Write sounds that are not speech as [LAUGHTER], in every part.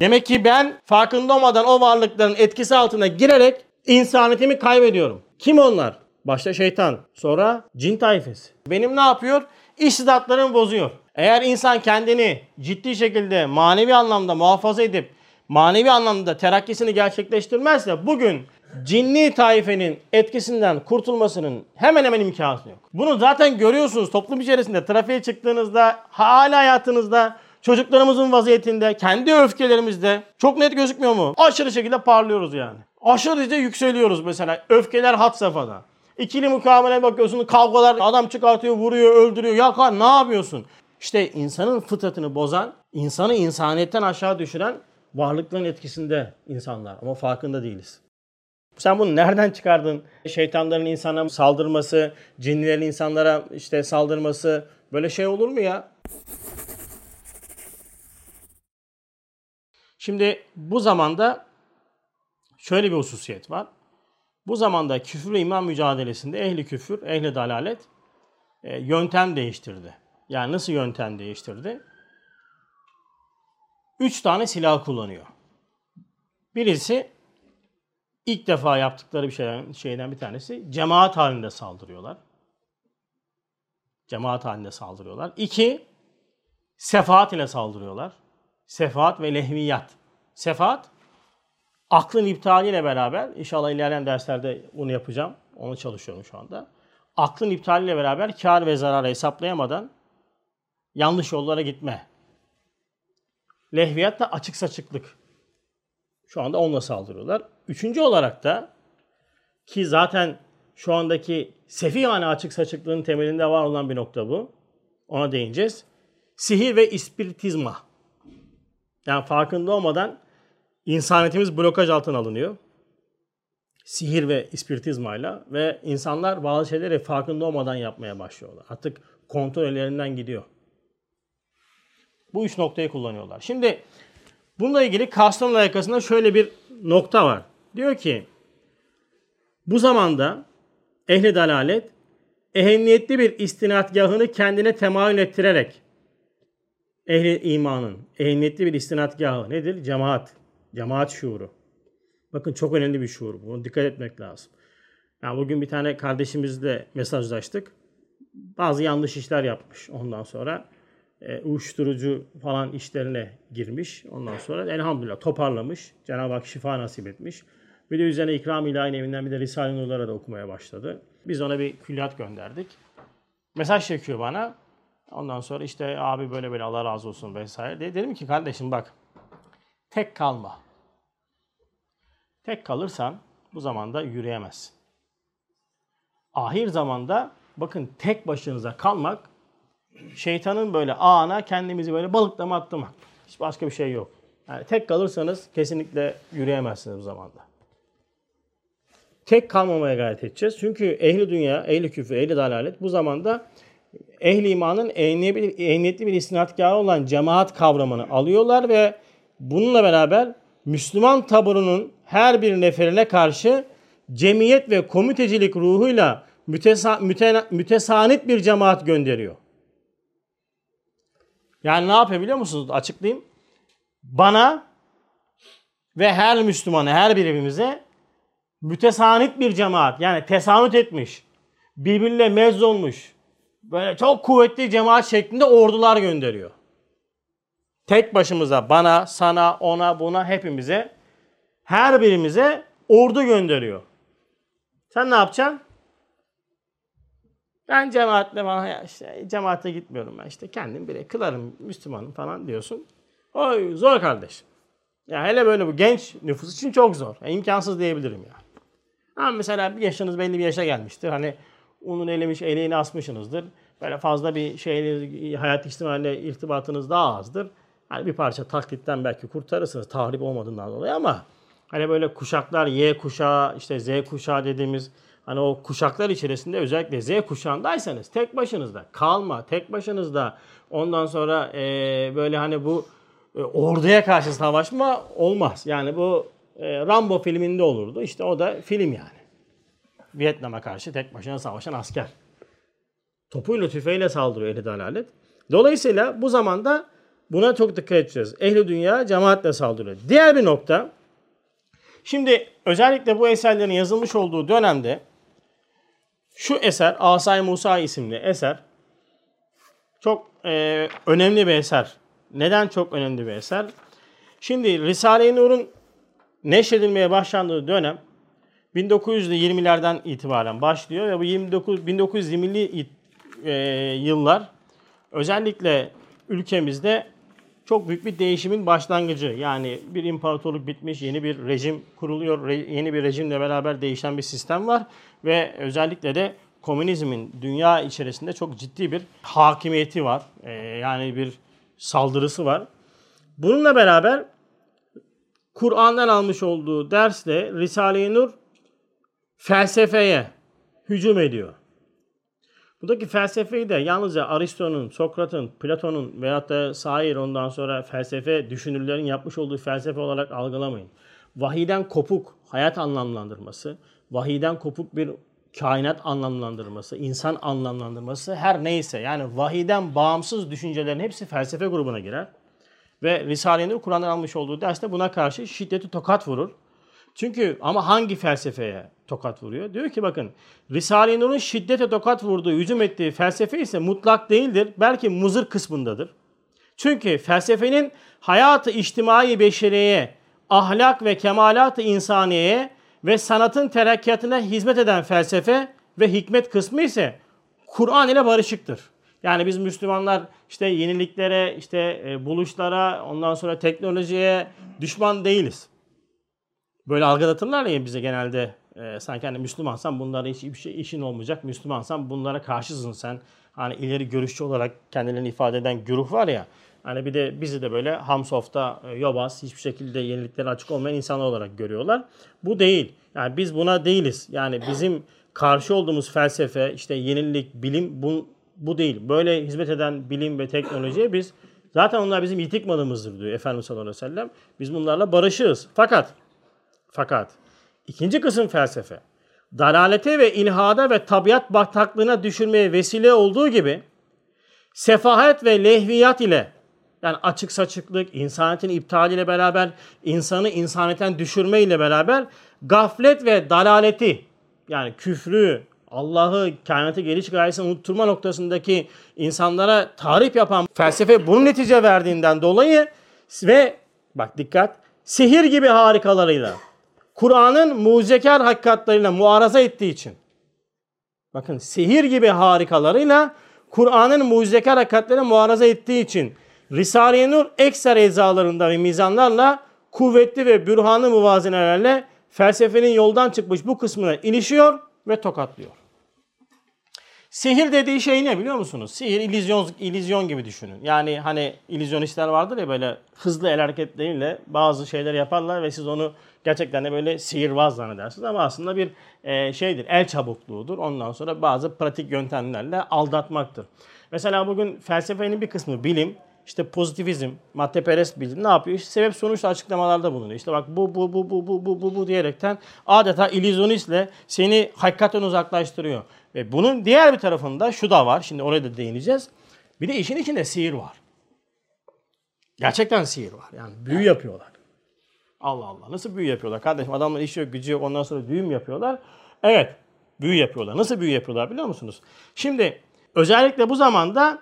Demek ki ben farkında olmadan o varlıkların etkisi altına girerek insaniyetimi kaybediyorum. Kim onlar? Başta şeytan, sonra cin tayfesi. Benim ne yapıyor? İstidatlarımı bozuyor. Eğer insan kendini ciddi şekilde manevi anlamda muhafaza edip manevi anlamda terakkisini gerçekleştirmezse bugün cinni taifenin etkisinden kurtulmasının hemen hemen imkanı yok. Bunu zaten görüyorsunuz toplum içerisinde trafiğe çıktığınızda, hala hayatınızda, çocuklarımızın vaziyetinde, kendi öfkelerimizde çok net gözükmüyor mu? Aşırı şekilde parlıyoruz yani. Aşırı derece yükseliyoruz mesela. Öfkeler hat safhada. İkili mukavele bakıyorsun kavgalar adam çıkartıyor vuruyor öldürüyor. Ya kan ne yapıyorsun? İşte insanın fıtratını bozan, insanı insaniyetten aşağı düşüren varlıkların etkisinde insanlar ama farkında değiliz. Sen bunu nereden çıkardın? Şeytanların insana saldırması, cinlerin insanlara işte saldırması böyle şey olur mu ya? Şimdi bu zamanda şöyle bir hususiyet var. Bu zamanda küfür ve iman mücadelesinde ehli küfür, ehli dalalet e, yöntem değiştirdi. Yani nasıl yöntem değiştirdi? Üç tane silah kullanıyor. Birisi ilk defa yaptıkları bir şeyden, şeyden bir tanesi cemaat halinde saldırıyorlar. Cemaat halinde saldırıyorlar. İki, sefaat ile saldırıyorlar. Sefaat ve lehviyat. Sefaat, aklın iptaliyle beraber, inşallah ilerleyen derslerde bunu yapacağım. Onu çalışıyorum şu anda. Aklın iptaliyle beraber kar ve zararı hesaplayamadan yanlış yollara gitme. Lehviyat da açık saçıklık. Şu anda onunla saldırıyorlar. Üçüncü olarak da ki zaten şu andaki sefihane açık saçıklığın temelinde var olan bir nokta bu. Ona değineceğiz. Sihir ve ispiritizma. Yani farkında olmadan insaniyetimiz blokaj altına alınıyor. Sihir ve ispiritizmayla ve insanlar bazı şeyleri farkında olmadan yapmaya başlıyorlar. Artık kontrol ellerinden gidiyor. Bu üç noktayı kullanıyorlar. Şimdi bununla ilgili Kastamonu yakasında şöyle bir nokta var. Diyor ki bu zamanda ehli dalalet ehemmiyetli bir istinadgahını kendine temayül ettirerek ehli imanın ehemmiyetli bir istinadgahı nedir? Cemaat. Cemaat şuuru. Bakın çok önemli bir şuur. Bunu dikkat etmek lazım. Yani bugün bir tane kardeşimizle mesajlaştık. Bazı yanlış işler yapmış ondan sonra. E, uyuşturucu falan işlerine girmiş. Ondan sonra elhamdülillah toparlamış. Cenab-ı Hak şifa nasip etmiş. Bir de üzerine ikram ilahi evinden bir de Risale-i Nur'lara da okumaya başladı. Biz ona bir külliyat gönderdik. Mesaj çekiyor bana. Ondan sonra işte abi böyle böyle Allah razı olsun vesaire. De, dedim ki kardeşim bak tek kalma. Tek kalırsan bu zamanda yürüyemezsin. Ahir zamanda bakın tek başınıza kalmak şeytanın böyle ağına kendimizi böyle balıklama atlamak. Hiç başka bir şey yok. Yani tek kalırsanız kesinlikle yürüyemezsiniz bu zamanda. Tek kalmamaya gayret edeceğiz. Çünkü ehli dünya, ehli küfür, ehli dalalet bu zamanda ehli imanın ehniyetli bir istinadgahı olan cemaat kavramını alıyorlar ve bununla beraber Müslüman taburunun her bir neferine karşı cemiyet ve komitecilik ruhuyla mütesa, mütena, mütesanit bir cemaat gönderiyor. Yani ne yapabiliyor musunuz? Açıklayayım. Bana ve her Müslümana, her birimize mütesanit bir cemaat yani tesanüt etmiş, birbirine mezz olmuş, böyle çok kuvvetli cemaat şeklinde ordular gönderiyor. Tek başımıza bana, sana, ona, buna hepimize her birimize ordu gönderiyor. Sen ne yapacaksın? Ben cemaatle bana ya işte cemaate gitmiyorum ben işte kendim bile kılarım Müslümanım falan diyorsun. Oy zor kardeşim. Ya hele böyle bu genç nüfus için çok zor. Ya, imkansız diyebilirim ya. Ama mesela bir yaşınız belli bir yaşa gelmiştir. Hani unun elemiş, eleğini asmışsınızdır. Böyle fazla bir şeyle, hayat ihtimalle irtibatınız daha azdır. Hani bir parça taklitten belki kurtarırsınız tahrip olmadığından dolayı ama hani böyle kuşaklar Y kuşağı, işte Z kuşağı dediğimiz hani o kuşaklar içerisinde özellikle Z kuşağındaysanız tek başınızda kalma, tek başınızda ondan sonra e, böyle hani bu e, orduya karşı savaşma olmaz. Yani bu e, Rambo filminde olurdu. İşte o da film yani. Vietnam'a karşı tek başına savaşan asker. Topuyla tüfeğiyle saldırıyor eli dalalet. Dolayısıyla bu zamanda Buna çok dikkat edeceğiz. Ehli dünya cemaatle saldırıyor. Diğer bir nokta. Şimdi özellikle bu eserlerin yazılmış olduğu dönemde şu eser Asay Musa isimli eser çok e, önemli bir eser. Neden çok önemli bir eser? Şimdi Risale-i Nur'un neşredilmeye başlandığı dönem 1920'lerden itibaren başlıyor ve bu 29 1920'li e, yıllar özellikle ülkemizde çok büyük bir değişimin başlangıcı. Yani bir imparatorluk bitmiş, yeni bir rejim kuruluyor. Re, yeni bir rejimle beraber değişen bir sistem var ve özellikle de komünizmin dünya içerisinde çok ciddi bir hakimiyeti var. Ee, yani bir saldırısı var. Bununla beraber Kur'an'dan almış olduğu dersle Risale-i Nur felsefeye hücum ediyor. Buradaki felsefeyi de yalnızca Aristo'nun, Sokrat'ın, Platon'un veyahut da sair ondan sonra felsefe düşünürlerin yapmış olduğu felsefe olarak algılamayın. Vahiden kopuk hayat anlamlandırması, vahiden kopuk bir kainat anlamlandırması, insan anlamlandırması her neyse yani vahiden bağımsız düşüncelerin hepsi felsefe grubuna girer. Ve Risale-i Kur'an'dan almış olduğu derste buna karşı şiddeti tokat vurur. Çünkü ama hangi felsefeye tokat vuruyor? Diyor ki bakın Risale-i Nur'un şiddete tokat vurduğu, hücum ettiği felsefe ise mutlak değildir. Belki muzır kısmındadır. Çünkü felsefenin hayatı içtimai beşeriyeye, ahlak ve kemalat-ı insaniyeye ve sanatın terakkiyatına hizmet eden felsefe ve hikmet kısmı ise Kur'an ile barışıktır. Yani biz Müslümanlar işte yeniliklere, işte e, buluşlara, ondan sonra teknolojiye düşman değiliz. Böyle algılatırlar ya bize genelde e, sanki hani Müslümansan bunlara hiç bir şey işin olmayacak. Müslümansan bunlara karşısın sen. Hani ileri görüşçü olarak kendilerini ifade eden güruh var ya. Hani bir de bizi de böyle Hamsof'ta e, yobaz, hiçbir şekilde yeniliklere açık olmayan insanlar olarak görüyorlar. Bu değil. Yani biz buna değiliz. Yani bizim karşı olduğumuz felsefe, işte yenilik, bilim bu, bu değil. Böyle hizmet eden bilim ve teknolojiye biz zaten onlar bizim yitik malımızdır diyor Efendimiz sallallahu aleyhi ve sellem. Biz bunlarla barışığız. Fakat fakat ikinci kısım felsefe. Dalalete ve ilhada ve tabiat bataklığına düşürmeye vesile olduğu gibi sefahet ve lehviyat ile yani açık saçıklık, insanetin iptaliyle beraber insanı insanetten düşürme ile beraber gaflet ve dalaleti yani küfrü, Allah'ı kainatı geliş gayesini unutturma noktasındaki insanlara tarif yapan felsefe bunun netice verdiğinden dolayı ve bak dikkat sihir gibi harikalarıyla Kur'an'ın mucizekar hakikatlarıyla muaraza ettiği için bakın sihir gibi harikalarıyla Kur'an'ın mucizekar hakikatlerine muaraza ettiği için Risale-i Nur ekser eczalarında ve mizanlarla kuvvetli ve bürhanı muvazenelerle felsefenin yoldan çıkmış bu kısmına ilişiyor ve tokatlıyor. Sihir dediği şey ne biliyor musunuz? Sihir illüzyon, illüzyon gibi düşünün. Yani hani illüzyonistler vardır ya böyle hızlı el hareketleriyle bazı şeyler yaparlar ve siz onu gerçekten de böyle sihirbaz zannedersiniz. Ama aslında bir e, şeydir, el çabukluğudur. Ondan sonra bazı pratik yöntemlerle aldatmaktır. Mesela bugün felsefenin bir kısmı bilim, işte pozitivizm, maddeperest bilim ne yapıyor? İşte sebep sonuç açıklamalarda bulunuyor. İşte bak bu bu bu bu bu bu bu bu diyerekten adeta illüzyonistle seni hakikaten uzaklaştırıyor. Ve bunun diğer bir tarafında şu da var. Şimdi oraya da değineceğiz. Bir de işin içinde sihir var. Gerçekten sihir var. Yani büyü yapıyorlar. Allah Allah. Nasıl büyü yapıyorlar? Kardeşim adamlar işi yok, gücü yok. Ondan sonra düğüm yapıyorlar. Evet. Büyü yapıyorlar. Nasıl büyü yapıyorlar biliyor musunuz? Şimdi özellikle bu zamanda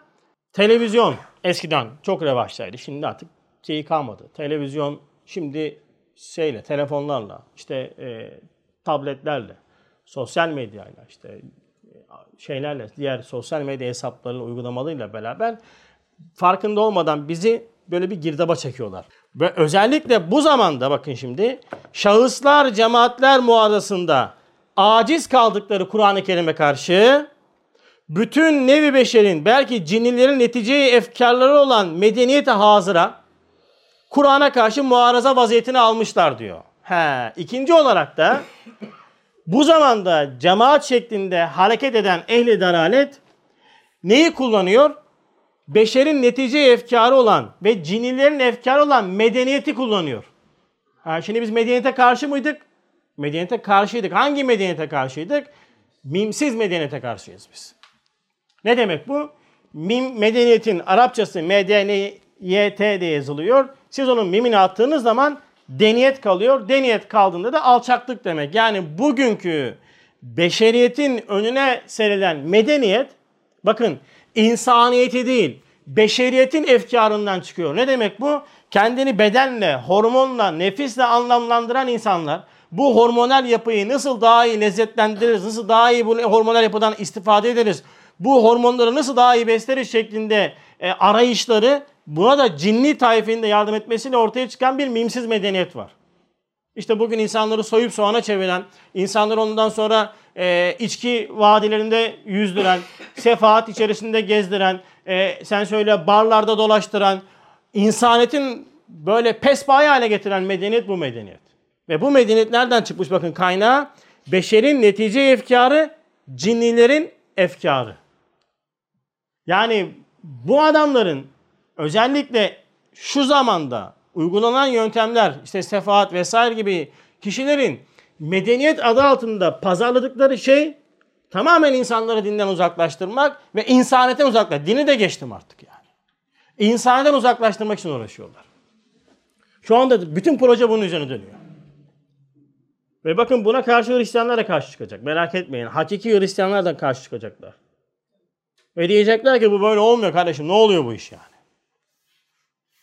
televizyon eskiden çok revaçtaydı. Şimdi artık şeyi kalmadı. Televizyon şimdi şeyle, telefonlarla, işte e, tabletlerle, sosyal medyayla, işte e, şeylerle, diğer sosyal medya hesaplarıyla, uygulamalarıyla beraber farkında olmadan bizi böyle bir girdaba çekiyorlar. Ve özellikle bu zamanda bakın şimdi şahıslar, cemaatler muazzasında aciz kaldıkları Kur'an-ı Kerim'e karşı bütün nevi beşerin belki cinnilerin neticeye efkarları olan medeniyete hazıra Kur'an'a karşı muaraza vaziyetini almışlar diyor. He, ikinci olarak da bu zamanda cemaat şeklinde hareket eden ehli dalalet neyi kullanıyor? Beşerin neticeye efkarı olan ve cinnilerin efkarı olan medeniyeti kullanıyor. Ha, şimdi biz medeniyete karşı mıydık? Medeniyete karşıydık. Hangi medeniyete karşıydık? Mimsiz medeniyete karşıyız biz. Ne demek bu? Mim, medeniyetin Arapçası medeni YT diye yazılıyor. Siz onun mimini attığınız zaman deniyet kalıyor. Deniyet kaldığında da alçaklık demek. Yani bugünkü beşeriyetin önüne serilen medeniyet bakın insaniyeti değil beşeriyetin efkarından çıkıyor. Ne demek bu? Kendini bedenle, hormonla, nefisle anlamlandıran insanlar bu hormonal yapıyı nasıl daha iyi lezzetlendiririz, nasıl daha iyi bu hormonal yapıdan istifade ederiz, bu hormonları nasıl daha iyi besleriz şeklinde e, arayışları buna da cinni taifinde yardım etmesiyle ortaya çıkan bir mimsiz medeniyet var. İşte bugün insanları soyup soğana çeviren, insanları ondan sonra e, içki vadilerinde yüzdüren, sefahat içerisinde gezdiren, e, sen söyle barlarda dolaştıran, insanetin böyle pespaye hale getiren medeniyet bu medeniyet. Ve bu medeniyet nereden çıkmış bakın kaynağı? Beşerin netice efkarı, cinnilerin efkarı. Yani bu adamların özellikle şu zamanda uygulanan yöntemler işte sefahat vesaire gibi kişilerin medeniyet adı altında pazarladıkları şey tamamen insanları dinden uzaklaştırmak ve insanetten uzaklaştırmak. Dini de geçtim artık yani. İnsanetten uzaklaştırmak için uğraşıyorlar. Şu anda bütün proje bunun üzerine dönüyor. Ve bakın buna karşı Hristiyanlar da karşı çıkacak. Merak etmeyin. Hakiki Hristiyanlar da karşı çıkacaklar. Ve diyecekler ki bu böyle olmuyor kardeşim. Ne oluyor bu iş yani?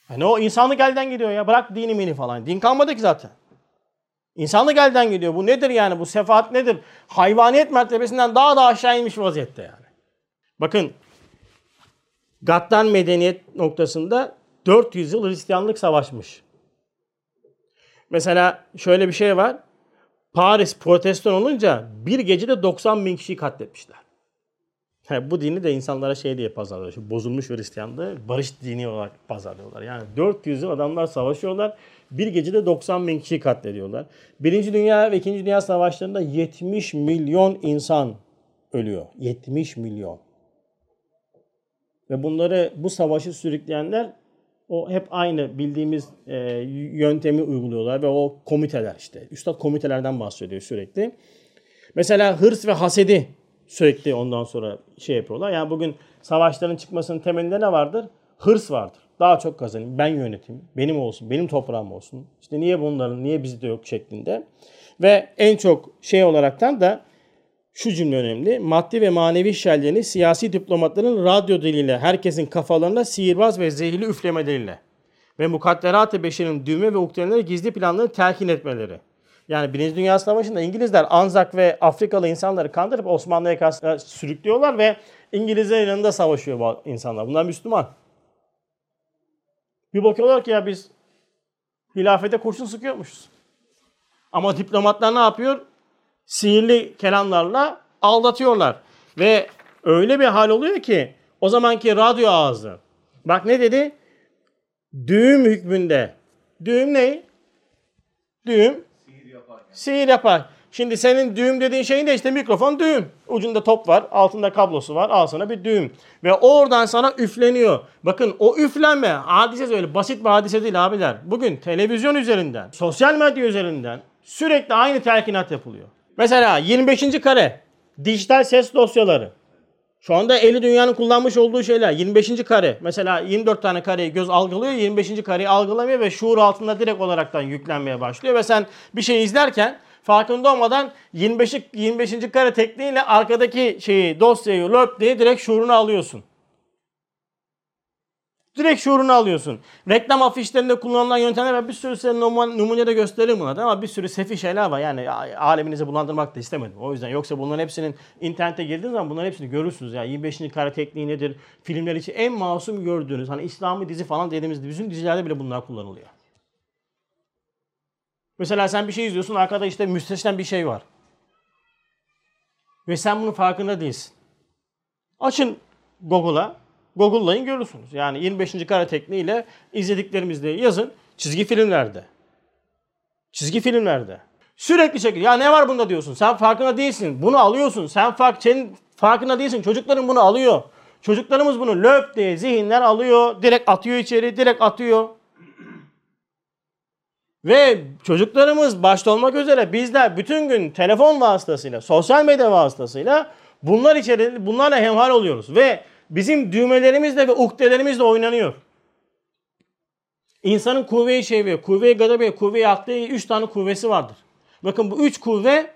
Yani o insanlık elden gidiyor ya. Bırak dini mini falan. Din kalmadı ki zaten. İnsanlık elden gidiyor. Bu nedir yani? Bu sefaat nedir? Hayvaniyet mertebesinden daha da aşağı inmiş vaziyette yani. Bakın Gattan medeniyet noktasında 400 yıl Hristiyanlık savaşmış. Mesela şöyle bir şey var. Paris protestan olunca bir gecede 90 bin kişiyi katletmişler. Bu dini de insanlara şey diye pazarlıyor. Şu bozulmuş Hristiyanlığı barış dini olarak pazarlıyorlar. Yani 400 yıl adamlar savaşıyorlar. Bir gecede 90 bin kişi katlediyorlar. Birinci Dünya ve İkinci Dünya Savaşlarında 70 milyon insan ölüyor. 70 milyon. Ve bunları bu savaşı sürükleyenler o hep aynı bildiğimiz e, yöntemi uyguluyorlar ve o komiteler işte. Üstad komitelerden bahsediyor sürekli. Mesela hırs ve hasedi sürekli ondan sonra şey yapıyorlar. Yani bugün savaşların çıkmasının temelinde ne vardır? Hırs vardır. Daha çok kazanayım, ben yöneteyim, benim olsun, benim toprağım olsun. İşte niye bunların, niye bizde yok şeklinde. Ve en çok şey olaraktan da şu cümle önemli. Maddi ve manevi şerlerini siyasi diplomatların radyo diliyle herkesin kafalarına sihirbaz ve zehirli üflemeleriyle ve mukadderat-ı beşerin düğme ve ukdeleri gizli planlarını telkin etmeleri. Yani Birinci Dünya Savaşı'nda İngilizler Anzak ve Afrikalı insanları kandırıp Osmanlı'ya karşı sürüklüyorlar ve İngilizlerin yanında savaşıyor bu insanlar. Bunlar Müslüman. Bir bakıyorlar ki ya biz hilafete kurşun sıkıyormuşuz. Ama diplomatlar ne yapıyor? Sihirli kelamlarla aldatıyorlar. Ve öyle bir hal oluyor ki o zamanki radyo ağzı. Bak ne dedi? Düğüm hükmünde. Düğüm ne? Düğüm Sihir yapar. Şimdi senin düğüm dediğin şeyin de işte mikrofon düğüm. Ucunda top var, altında kablosu var. Al sana bir düğüm. Ve oradan sana üfleniyor. Bakın o üflenme hadise öyle basit bir hadise değil abiler. Bugün televizyon üzerinden, sosyal medya üzerinden sürekli aynı telkinat yapılıyor. Mesela 25. kare dijital ses dosyaları. Şu anda eli dünyanın kullanmış olduğu şeyler 25. kare. Mesela 24 tane kareyi göz algılıyor, 25. kareyi algılamıyor ve şuur altında direkt olaraktan yüklenmeye başlıyor ve sen bir şey izlerken farkında olmadan 25. 25. kare tekniğiyle arkadaki şeyi dosyayı löp diye direkt şuurunu alıyorsun. Direkt şuurunu alıyorsun. Reklam afişlerinde kullanılan yöntemler var. Bir sürü size numune de gösteririm buna ama bir sürü sefi şeyler var. Yani aleminizi bulandırmak da istemedim. O yüzden yoksa bunların hepsinin internete girdiğiniz zaman bunların hepsini görürsünüz. Yani 25. kare tekniği nedir? Filmler için en masum gördüğünüz hani İslami dizi falan dediğimiz bütün dizilerde bile bunlar kullanılıyor. Mesela sen bir şey izliyorsun arkada işte müsteşen bir şey var. Ve sen bunun farkında değilsin. Açın Google'a Google'layın görürsünüz. Yani 25. kare tekniğiyle izlediklerimizde yazın çizgi filmlerde. Çizgi filmlerde. Sürekli şekilde ya ne var bunda diyorsun. Sen farkında değilsin. Bunu alıyorsun. Sen fark senin farkında değilsin. Çocukların bunu alıyor. Çocuklarımız bunu löp diye zihinler alıyor. Direkt atıyor içeri. Direkt atıyor. Ve çocuklarımız başta olmak üzere bizler bütün gün telefon vasıtasıyla, sosyal medya vasıtasıyla bunlar içeri bunlarla hemhal oluyoruz ve bizim düğmelerimizle ve uhdelerimizle oynanıyor. İnsanın kuvve-i şevve, kuvve-i gadabe, kuvve-i akli üç tane kuvvesi vardır. Bakın bu üç kuvve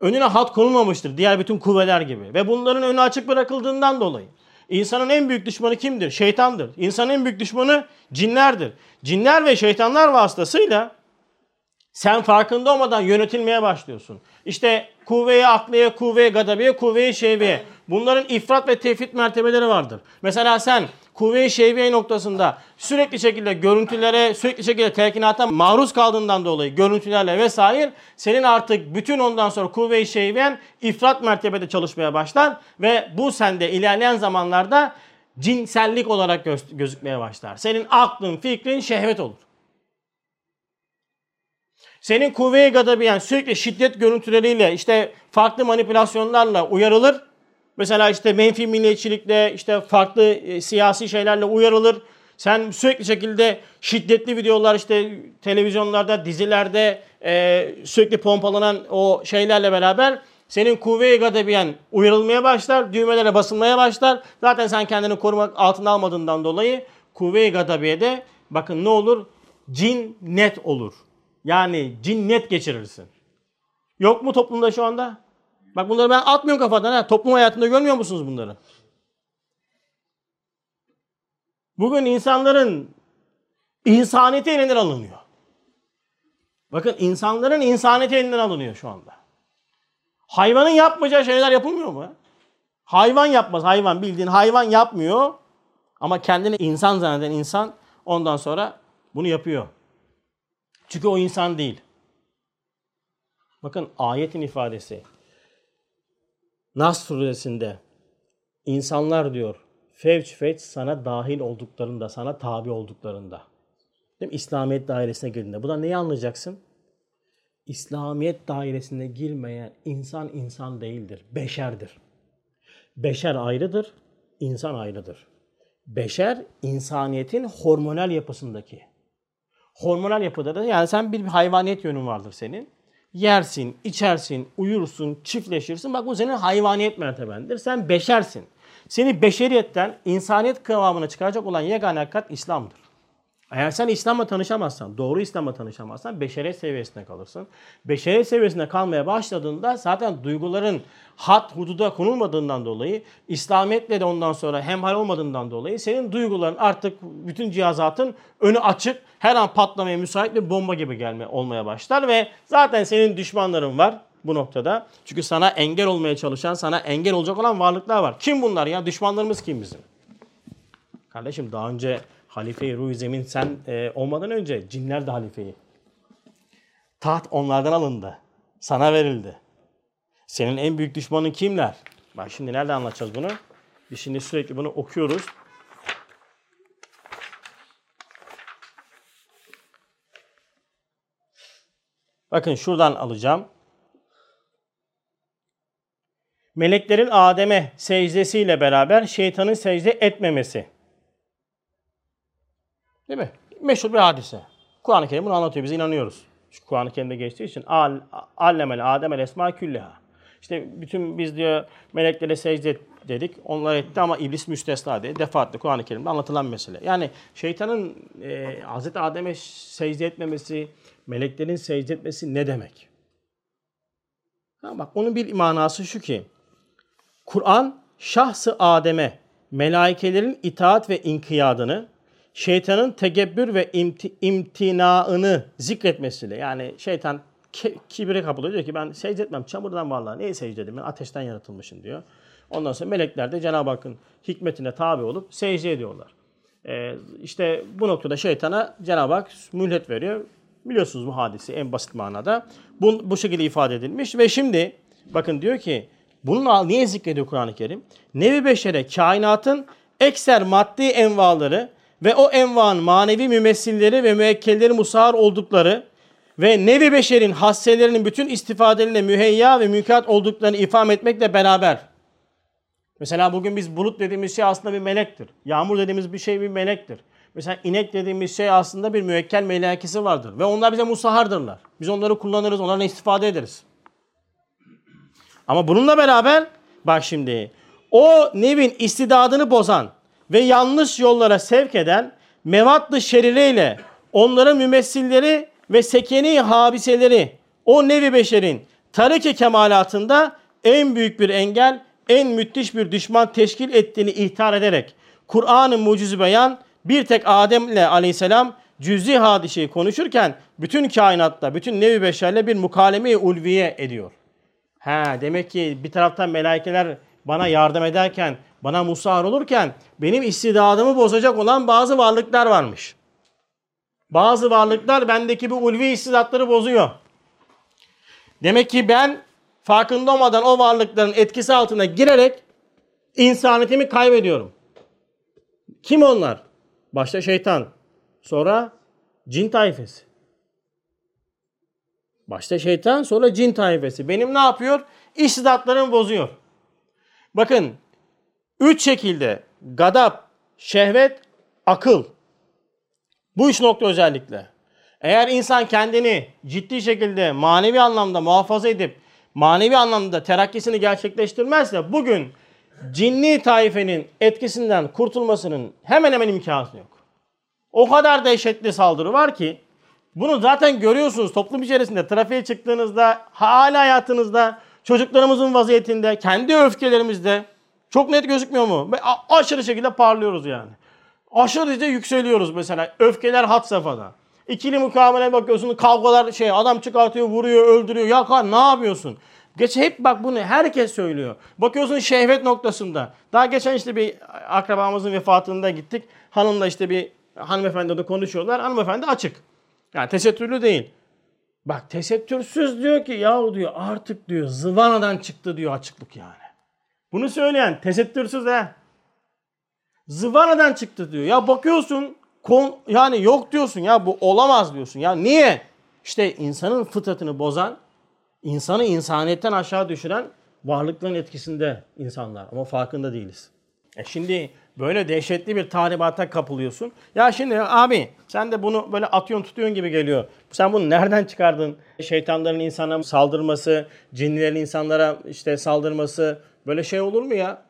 önüne hat konulmamıştır diğer bütün kuvveler gibi. Ve bunların önü açık bırakıldığından dolayı. İnsanın en büyük düşmanı kimdir? Şeytandır. İnsanın en büyük düşmanı cinlerdir. Cinler ve şeytanlar vasıtasıyla sen farkında olmadan yönetilmeye başlıyorsun. İşte kuvve-i akliye, kuvve-i gadabiye, kuvve-i şevviye. Bunların ifrat ve tefrit mertebeleri vardır. Mesela sen kuvve-i şevviye noktasında sürekli şekilde görüntülere, sürekli şekilde telkinata maruz kaldığından dolayı görüntülerle vesaire senin artık bütün ondan sonra kuvve-i şevviyen ifrat mertebede çalışmaya başlar ve bu sende ilerleyen zamanlarda cinsellik olarak göz- gözükmeye başlar. Senin aklın, fikrin şehvet olur. Senin kuvve-i gadabiyen sürekli şiddet görüntüleriyle işte farklı manipülasyonlarla uyarılır. Mesela işte menfi milliyetçilikle işte farklı e, siyasi şeylerle uyarılır. Sen sürekli şekilde şiddetli videolar işte televizyonlarda, dizilerde e, sürekli pompalanan o şeylerle beraber senin kuvve-i gadabiyen uyarılmaya başlar, düğmelere basılmaya başlar. Zaten sen kendini korumak altına almadığından dolayı kuvve-i gadabiyede bakın ne olur? Cin net olur. Yani cinnet geçirirsin. Yok mu toplumda şu anda? Bak bunları ben atmıyorum kafadan ha. Toplum hayatında görmüyor musunuz bunları? Bugün insanların insaniyeti elinden alınıyor. Bakın insanların insaniyeti elinden alınıyor şu anda. Hayvanın yapmayacağı şeyler yapılmıyor mu? Hayvan yapmaz. Hayvan bildiğin hayvan yapmıyor. Ama kendini insan zanneden insan ondan sonra bunu yapıyor. Çünkü o insan değil. Bakın ayetin ifadesi. Nas suresinde insanlar diyor fevç fevç sana dahil olduklarında, sana tabi olduklarında. Değil mi? İslamiyet dairesine girdiğinde. Bu da neyi anlayacaksın? İslamiyet dairesine girmeyen insan insan değildir. Beşerdir. Beşer ayrıdır, insan ayrıdır. Beşer insaniyetin hormonal yapısındaki. Hormonal yapıda da yani sen bir hayvaniyet yönün vardır senin. Yersin, içersin, uyursun, çiftleşirsin. Bak bu senin hayvaniyet mertebendir. Sen beşersin. Seni beşeriyetten insaniyet kıvamına çıkaracak olan yegane hakikat İslam'dır. Eğer sen İslam'la tanışamazsan, doğru İslam'la tanışamazsan beşeriyet seviyesine kalırsın. Beşeriyet seviyesine kalmaya başladığında zaten duyguların hat hududa konulmadığından dolayı, İslamiyetle de ondan sonra hemhal olmadığından dolayı senin duyguların artık bütün cihazatın önü açık, her an patlamaya müsait bir bomba gibi gelme olmaya başlar ve zaten senin düşmanların var bu noktada. Çünkü sana engel olmaya çalışan, sana engel olacak olan varlıklar var. Kim bunlar ya? Düşmanlarımız kim bizim? Kardeşim daha önce Halife-i Ruh Zemin sen e, olmadan önce cinler de halifeyi. Taht onlardan alındı. Sana verildi. Senin en büyük düşmanın kimler? Bak şimdi nerede anlatacağız bunu? Biz şimdi sürekli bunu okuyoruz. Bakın şuradan alacağım. Meleklerin Adem'e secdesiyle beraber şeytanın secde etmemesi. Değil mi? Meşhur bir hadise. Kur'an-ı Kerim bunu anlatıyor. Biz inanıyoruz. Çünkü Kur'an-ı Kerim'de geçtiği için al, allemel ademel esma külleha. İşte bütün biz diyor meleklere secde dedik. Onlar etti ama iblis müstesna diye defaatle Kur'an-ı Kerim'de anlatılan mesele. Yani şeytanın e, Hazreti Adem'e secde etmemesi, meleklerin secde etmesi ne demek? Ha, bak onun bir manası şu ki Kur'an şahsı Adem'e melaikelerin itaat ve inkiyadını şeytanın tegebbür ve imti, imtinaını zikretmesiyle yani şeytan ke, kibire kapılıyor diyor ki ben secde etmem çamurdan vallahi neye secde edeyim ben ateşten yaratılmışım diyor. Ondan sonra melekler de Cenab-ı Hakk'ın hikmetine tabi olup secde ediyorlar. Ee, işte bu noktada şeytana Cenab-ı Hak mühlet veriyor. Biliyorsunuz bu hadisi en basit manada. Bu, bu şekilde ifade edilmiş ve şimdi bakın diyor ki bunun niye zikrediyor Kur'an-ı Kerim? Nevi beşere kainatın ekser maddi envaları ve o envan manevi mümessilleri ve müekkelleri musahar oldukları ve nevi beşerin hasselerinin bütün istifadelerine müheyya ve mülkat olduklarını ifam etmekle beraber. Mesela bugün biz bulut dediğimiz şey aslında bir melektir. Yağmur dediğimiz bir şey bir melektir. Mesela inek dediğimiz şey aslında bir müekkel melekesi vardır. Ve onlar bize musahardırlar. Biz onları kullanırız, onlardan istifade ederiz. Ama bununla beraber bak şimdi o nevin istidadını bozan ve yanlış yollara sevk eden mevatlı şerireyle onların mümessilleri ve sekeni habiseleri o nevi beşerin tarike kemalatında en büyük bir engel, en müthiş bir düşman teşkil ettiğini ihtar ederek Kur'an-ı mucizi beyan bir tek Adem ile aleyhisselam cüzi hadiseyi konuşurken bütün kainatta, bütün nevi beşerle bir mukaleme-i ulviye ediyor. Ha demek ki bir taraftan melaikeler bana yardım ederken, bana musahar olurken benim istidadımı bozacak olan bazı varlıklar varmış. Bazı varlıklar bendeki bu ulvi istidatları bozuyor. Demek ki ben farkında olmadan o varlıkların etkisi altına girerek insaniyetimi kaybediyorum. Kim onlar? Başta şeytan, sonra cin taifesi. Başta şeytan, sonra cin taifesi. Benim ne yapıyor? İstidatlarımı bozuyor. Bakın, üç şekilde gadap, şehvet, akıl. Bu üç nokta özellikle. Eğer insan kendini ciddi şekilde manevi anlamda muhafaza edip manevi anlamda terakkisini gerçekleştirmezse bugün cinni taifenin etkisinden kurtulmasının hemen hemen imkanı yok. O kadar dehşetli saldırı var ki bunu zaten görüyorsunuz toplum içerisinde trafiğe çıktığınızda, hala hayatınızda, çocuklarımızın vaziyetinde, kendi öfkelerimizde çok net gözükmüyor mu? A- aşırı şekilde parlıyoruz yani. Aşırı derece yükseliyoruz mesela. Öfkeler hat safhada. İkili mukavele bakıyorsun kavgalar şey adam çıkartıyor vuruyor öldürüyor. Ya kan ne yapıyorsun? Geç hep bak bunu herkes söylüyor. Bakıyorsun şehvet noktasında. Daha geçen işte bir akrabamızın vefatında gittik. Hanımla işte bir hanımefendi de konuşuyorlar. Hanımefendi açık. Yani tesettürlü değil. Bak tesettürsüz diyor ki yahu diyor artık diyor zıvanadan çıktı diyor açıklık yani. Bunu söyleyen tesettürsüz he. Zıvanadan çıktı diyor. Ya bakıyorsun kon, yani yok diyorsun ya bu olamaz diyorsun. Ya niye? İşte insanın fıtratını bozan, insanı insaniyetten aşağı düşüren varlıkların etkisinde insanlar ama farkında değiliz. E şimdi böyle dehşetli bir tahribata kapılıyorsun. Ya şimdi abi sen de bunu böyle atıyorsun tutuyorsun gibi geliyor. Sen bunu nereden çıkardın? Şeytanların insana saldırması, cinlerin insanlara işte saldırması böyle şey olur mu ya?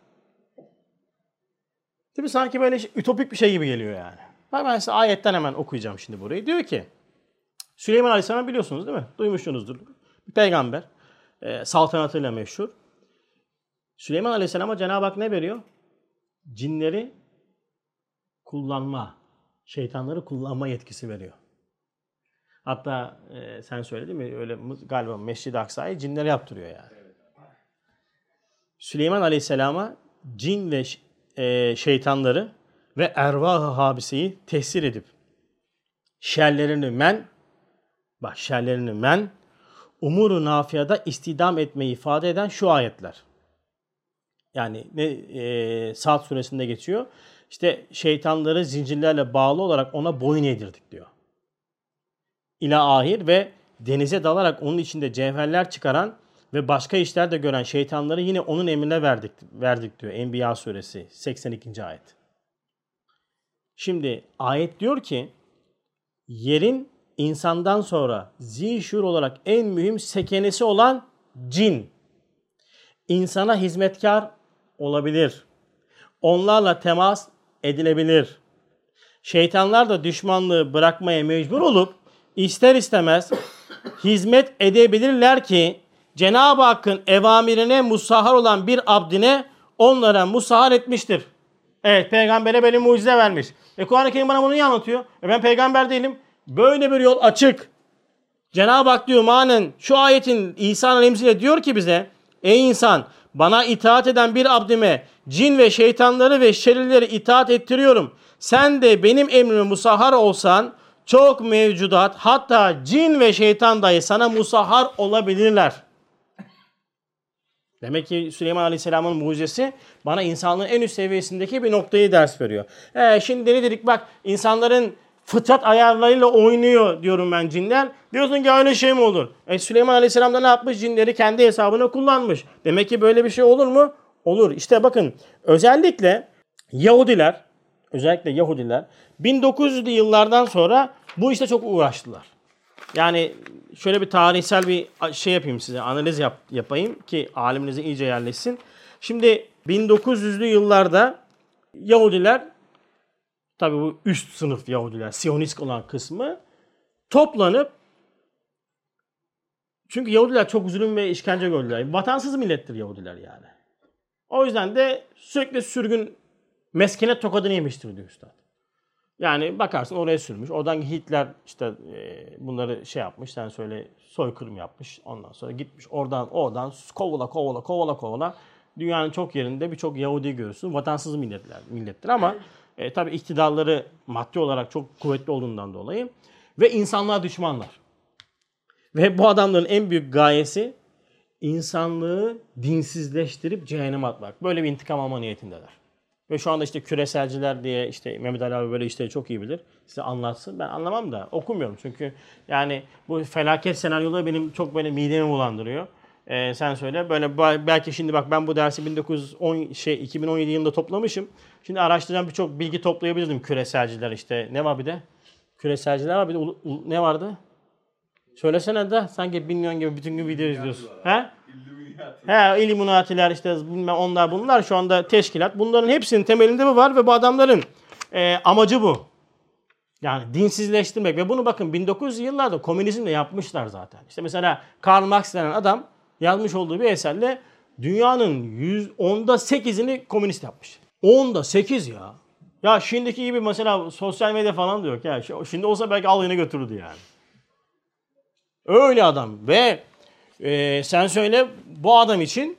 Değil mi? Sanki böyle ütopik bir şey gibi geliyor yani. Ben size ayetten hemen okuyacağım şimdi burayı. Diyor ki Süleyman Aleyhisselam biliyorsunuz değil mi? Duymuşsunuzdur. Bir peygamber. E, saltanatıyla meşhur. Süleyman Aleyhisselam'a Cenab-ı Hak ne veriyor? Cinleri kullanma, şeytanları kullanma yetkisi veriyor. Hatta e, sen söyledin mi? Öyle galiba Mescid-i Aksa'yı cinlere yaptırıyor yani. Süleyman Aleyhisselam'a cin ve e, şeytanları ve ervah-ı habiseyi tesir edip şerlerini men, bak şerlerini men, umuru nafiyada istidam etmeyi ifade eden şu ayetler. Yani ne e, Saat suresinde geçiyor. İşte şeytanları zincirlerle bağlı olarak ona boyun eğdirdik diyor. İla ahir ve denize dalarak onun içinde cevherler çıkaran ve başka işler de gören şeytanları yine onun emrine verdik, verdik diyor Enbiya suresi 82. ayet. Şimdi ayet diyor ki yerin insandan sonra zişur olarak en mühim sekenesi olan cin insana hizmetkar olabilir. Onlarla temas edilebilir. Şeytanlar da düşmanlığı bırakmaya mecbur olup ister istemez hizmet edebilirler ki Cenab-ı Hakk'ın evamirine musahar olan bir abdine onlara musahar etmiştir. Evet peygambere böyle mucize vermiş. E Kur'an-ı Kerim bana bunu niye anlatıyor? E ben peygamber değilim. Böyle bir yol açık. Cenab-ı Hak diyor manen şu ayetin İsa Aleyhisselam diyor ki bize Ey insan bana itaat eden bir abdime cin ve şeytanları ve şerirleri itaat ettiriyorum. Sen de benim emrime musahhar olsan çok mevcudat hatta cin ve şeytan dahi sana musahhar olabilirler. Demek ki Süleyman Aleyhisselam'ın mucizesi bana insanlığın en üst seviyesindeki bir noktayı ders veriyor. Ee, şimdi ne dedik bak insanların fıtrat ayarlarıyla oynuyor diyorum ben cinler. Diyorsun ki öyle şey mi olur? E, Süleyman Aleyhisselam da ne yapmış? Cinleri kendi hesabına kullanmış. Demek ki böyle bir şey olur mu? Olur. İşte bakın özellikle Yahudiler, özellikle Yahudiler 1900'lü yıllardan sonra bu işte çok uğraştılar. Yani şöyle bir tarihsel bir şey yapayım size, analiz yap, yapayım ki aliminize iyice yerleşsin. Şimdi 1900'lü yıllarda Yahudiler tabii bu üst sınıf Yahudiler, Siyonist olan kısmı toplanıp çünkü Yahudiler çok zulüm ve işkence gördüler. Vatansız millettir Yahudiler yani. O yüzden de sürekli sürgün meskene tokadını yemiştir diyor üstad. Yani bakarsın oraya sürmüş. Oradan Hitler işte e, bunları şey yapmış. Sen söyle soykırım yapmış. Ondan sonra gitmiş oradan oradan kovala kovala kovala kovala dünyanın çok yerinde birçok Yahudi görürsün. Vatansız milletler millettir ama [LAUGHS] e, tabii iktidarları maddi olarak çok kuvvetli olduğundan dolayı ve insanlığa düşmanlar. Ve bu adamların en büyük gayesi insanlığı dinsizleştirip cehenneme atmak. Böyle bir intikam alma niyetindeler. Ve şu anda işte küreselciler diye işte Mehmet Ali abi böyle işleri çok iyi bilir. Size anlatsın. Ben anlamam da okumuyorum. Çünkü yani bu felaket senaryoları benim çok böyle midemi bulandırıyor. Ee, sen söyle. Böyle belki şimdi bak ben bu dersi 1910 şey 2017 yılında toplamışım. Şimdi araştıracağım birçok bilgi toplayabilirdim küreselciler işte. Ne var bir de? Küreselciler var bir de ne vardı? Söylesene de sanki bilmiyorsun gibi bütün gün video izliyorsun. He? He, Illuminati'ler işte bilmem onlar bunlar şu anda teşkilat. Bunların hepsinin temelinde bu var ve bu adamların e, amacı bu. Yani dinsizleştirmek ve bunu bakın 1900 yıllarda komünizmle yapmışlar zaten. İşte mesela Karl Marx denen adam yazmış olduğu bir eserle dünyanın 110'da 8'ini komünist yapmış. 10'da 8 ya. Ya şimdiki gibi mesela sosyal medya falan da yok ya. Şimdi olsa belki al yine götürürdü yani. Öyle adam ve e, sen söyle bu adam için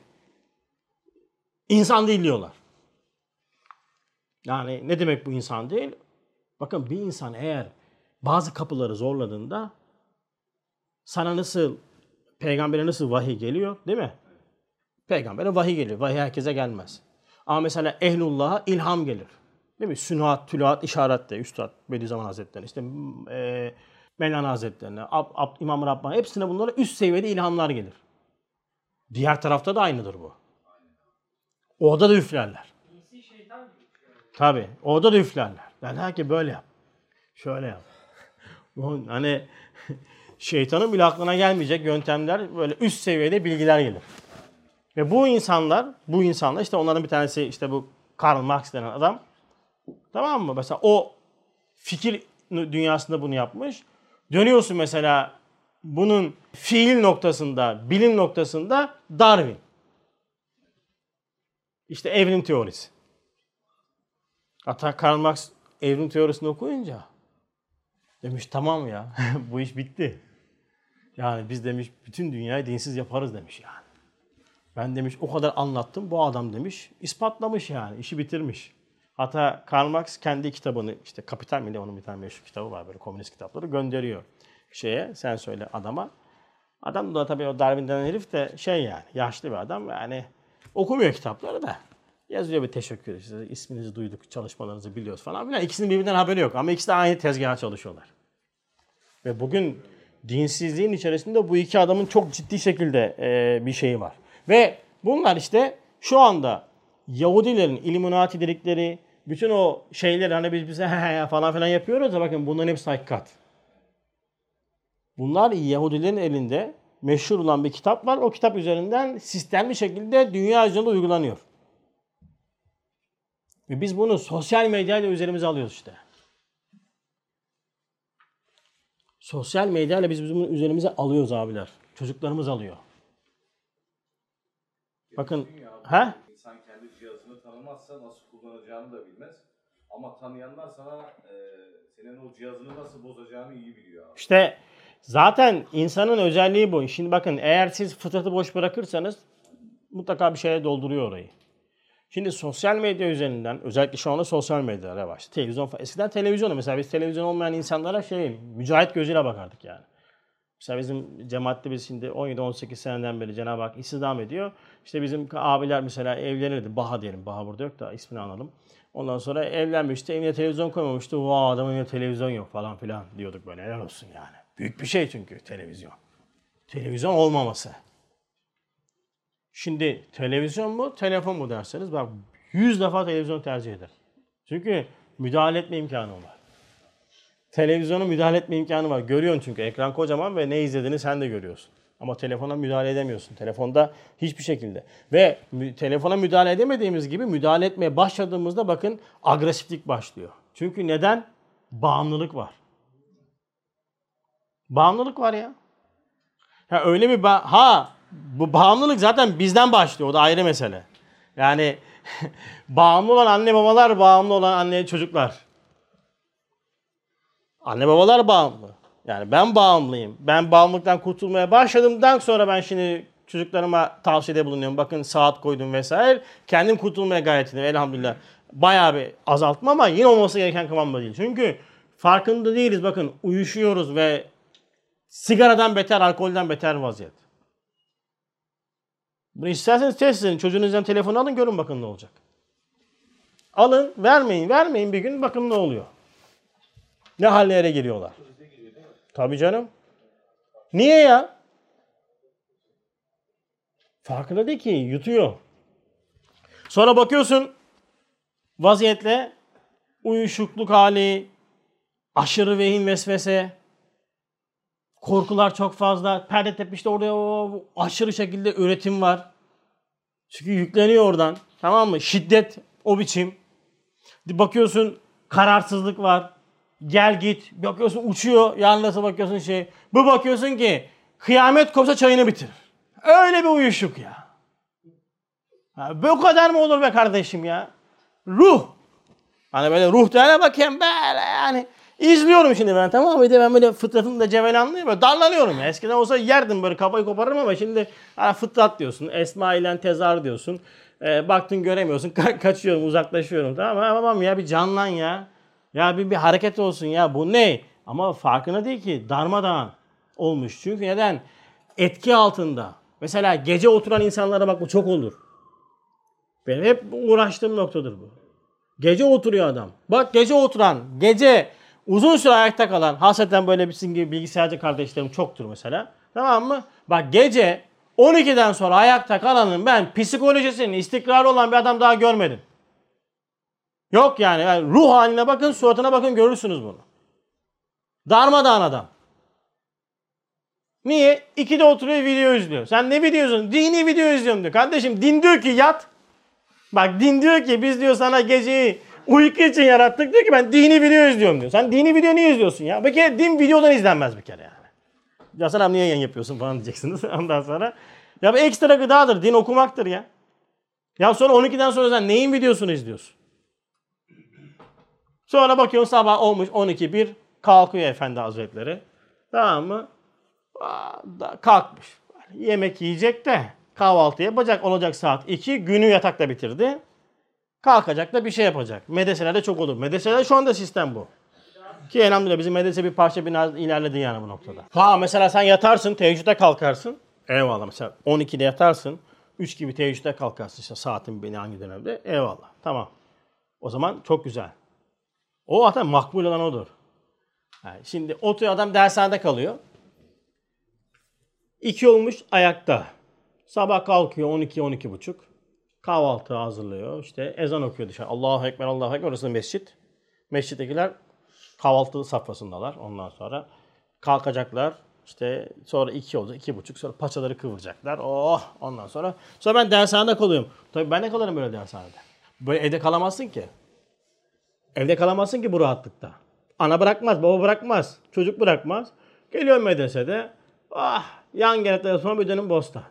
insan değil diyorlar. Yani ne demek bu insan değil? Bakın bir insan eğer bazı kapıları zorladığında sana nasıl peygambere nasıl vahiy geliyor değil mi? Peygambere vahiy geliyor. Vahiy herkese gelmez. Ama mesela ehlullah'a ilham gelir. Değil mi? Sünuat, tülaat, işaret de Üstad Bediüzzaman Hazretleri. İşte e, Mevlana Hazretlerine, Ab, Ab, İmam Rabbani hepsine bunlara üst seviyede ilhamlar gelir. Diğer tarafta da aynıdır bu. Orada da üflerler. Tabi. Orada da üflerler. Derler ki böyle yap. Şöyle yap. [LAUGHS] hani şeytanın bile aklına gelmeyecek yöntemler böyle üst seviyede bilgiler gelir. Ve bu insanlar, bu insanlar işte onların bir tanesi işte bu Karl Marx denen adam. Tamam mı? Mesela o fikir dünyasında bunu yapmış. Dönüyorsun mesela bunun fiil noktasında, bilim noktasında Darwin. İşte evrim teorisi. Hatta Karl Marx evrim teorisini okuyunca demiş tamam ya [LAUGHS] bu iş bitti. Yani biz demiş bütün dünyayı dinsiz yaparız demiş yani. Ben demiş o kadar anlattım bu adam demiş ispatlamış yani işi bitirmiş. Hatta Karl Marx kendi kitabını işte Kapital mi onun bir tane meşhur kitabı var böyle komünist kitapları gönderiyor şeye sen söyle adama. Adam da tabii o Darwin denen herif de şey yani yaşlı bir adam yani okumuyor kitapları da. Yazıyor bir teşekkür işte isminizi duyduk, çalışmalarınızı biliyoruz falan filan. İkisinin birbirinden haberi yok ama ikisi de aynı tezgaha çalışıyorlar. Ve bugün dinsizliğin içerisinde bu iki adamın çok ciddi şekilde e, bir şeyi var. Ve bunlar işte şu anda Yahudilerin Illuminati dedikleri bütün o şeyleri hani biz bize [LAUGHS] falan filan yapıyoruz da bakın bunların hepsi hakikat. Bunlar Yahudilerin elinde meşhur olan bir kitap var. O kitap üzerinden sistemli şekilde dünya üzerinde uygulanıyor. Ve biz bunu sosyal medyayla üzerimize alıyoruz işte. Sosyal medyayla biz bunu üzerimize alıyoruz abiler. Çocuklarımız alıyor. Bakın, ha? İnsan kendi cihazını tanımazsa nasıl kullanacağını da bilmez. Ama tanıyanlar sana e, senin o cihazını nasıl bozacağını iyi biliyor. Abi. İşte zaten insanın özelliği bu. Şimdi bakın eğer siz fıtratı boş bırakırsanız mutlaka bir şeye dolduruyor orayı. Şimdi sosyal medya üzerinden özellikle şu anda sosyal medya revaç. Televizyon eskiden televizyonu mesela biz televizyon olmayan insanlara şey mücahit gözüyle bakardık yani. Mesela bizim cemaatte biz şimdi 17-18 seneden beri Cenab-ı Hak istihdam ediyor. İşte bizim abiler mesela evlenirdi. Baha diyelim. Baha burada yok da ismini analım. Ondan sonra evlenmişti. Evine televizyon koymamıştı. Vaa adamın evinde televizyon yok falan filan diyorduk böyle. Helal olsun yani. Büyük bir şey çünkü televizyon. Televizyon olmaması. Şimdi televizyon mu, telefon mu derseniz bak 100 defa televizyon tercih eder. Çünkü müdahale etme imkanı var. Televizyona müdahale etme imkanı var. Görüyorsun çünkü ekran kocaman ve ne izlediğini sen de görüyorsun. Ama telefona müdahale edemiyorsun. Telefonda hiçbir şekilde. Ve mü- telefona müdahale edemediğimiz gibi müdahale etmeye başladığımızda bakın agresiflik başlıyor. Çünkü neden? Bağımlılık var. Bağımlılık var ya. Ya öyle bir ba- ha bu bağımlılık zaten bizden başlıyor. O da ayrı mesele. Yani [LAUGHS] bağımlı olan anne babalar, bağımlı olan anne çocuklar. Anne babalar bağımlı. Yani ben bağımlıyım. Ben bağımlılıktan kurtulmaya başladımdan sonra ben şimdi çocuklarıma tavsiyede bulunuyorum. Bakın saat koydum vesaire. Kendim kurtulmaya gayret ediyorum elhamdülillah. Bayağı bir azaltma ama yine olması gereken kıvamda değil. Çünkü farkında değiliz. Bakın uyuşuyoruz ve sigaradan beter, alkolden beter vaziyet. Bunu isterseniz test edin. Çocuğunuzdan telefonu alın görün bakın ne olacak. Alın, vermeyin, vermeyin bir gün bakın ne oluyor. Ne hallere geliyorlar. Tabii canım. Niye ya? Farkında değil ki yutuyor. Sonra bakıyorsun vaziyetle uyuşukluk hali, aşırı vehim vesvese, korkular çok fazla. Perde tepişte orada o aşırı şekilde üretim var. Çünkü yükleniyor oradan. Tamam mı? Şiddet o biçim. Bakıyorsun kararsızlık var. Gel git. Bakıyorsun uçuyor. Yanlasa bakıyorsun şey. Bu bakıyorsun ki kıyamet kopsa çayını bitir. Öyle bir uyuşuk ya. Ha, bu kadar mı olur be kardeşim ya? Ruh. Hani böyle ruh derine bakayım böyle yani. İzliyorum şimdi ben tamam mı? Bir de ben böyle fıtratım da cevelanlıyor böyle darlanıyorum ya. Eskiden olsa yerdim böyle kafayı koparırım ama şimdi fıtrat diyorsun. Esma ile tezar diyorsun. E, baktın göremiyorsun. [LAUGHS] Ka- kaçıyorum uzaklaşıyorum tamam mı? Tamam ya bir canlan ya. Ya bir, bir hareket olsun ya bu ne? Ama farkına değil ki darmadağın olmuş. Çünkü neden? Etki altında. Mesela gece oturan insanlara bak bu çok olur. Benim hep uğraştığım noktadır bu. Gece oturuyor adam. Bak gece oturan, gece uzun süre ayakta kalan, hasreten böyle bir sizin gibi bilgisayarcı kardeşlerim çoktur mesela. Tamam mı? Bak gece 12'den sonra ayakta kalanın ben psikolojisinin istikrarı olan bir adam daha görmedim. Yok yani, yani ruh haline bakın, suratına bakın görürsünüz bunu. Darmadağın adam. Niye? İkide oturuyor video izliyor. Sen ne video izliyorsun? Dini video izliyorum diyor. Kardeşim din diyor ki yat. Bak din diyor ki biz diyor sana geceyi uyku için yarattık diyor ki ben dini video izliyorum diyor. Sen dini video niye izliyorsun ya? Bir kere din videodan izlenmez bir kere yani. Ya sen niye yayın yapıyorsun falan diyeceksiniz [LAUGHS] ondan sonra. Ya bu ekstra gıdadır. Din okumaktır ya. Ya sonra 12'den sonra sen neyin videosunu izliyorsun? Sonra bakıyorsun sabah olmuş 12 bir kalkıyor efendi hazretleri. Tamam mı? Kalkmış. Yemek yiyecek de kahvaltı yapacak olacak saat 2. Günü yatakta bitirdi. Kalkacak da bir şey yapacak. Medreselerde çok olur. Medreselerde şu anda sistem bu. Ki elhamdülillah bizim medrese bir parça biraz ilerledi yani bu noktada. Ha mesela sen yatarsın, teheccüde kalkarsın. Eyvallah mesela 12'de yatarsın. 3 gibi teheccüde kalkarsın işte saatin beni hangi dönemde. Eyvallah. Tamam. O zaman çok güzel. O zaten makbul olan odur. Yani şimdi oturuyor adam dershanede kalıyor. 2 olmuş ayakta. Sabah kalkıyor 12 buçuk. Kahvaltı hazırlıyor. İşte ezan okuyor dışarı. Allahu Ekber, Allahu Ekber. Orası mescit. Mescittekiler kahvaltı safhasındalar ondan sonra. Kalkacaklar. İşte sonra iki olacak, iki buçuk. Sonra paçaları kıvıracaklar. Oh ondan sonra. Sonra ben dershanede kalıyorum. Tabii ben de kalırım böyle dershanede. Böyle evde kalamazsın ki. Evde kalamazsın ki bu rahatlıkta. Ana bırakmaz, baba bırakmaz, çocuk bırakmaz. Geliyor medresede. Ah yan gerekleri sonra bir dönüm bosta.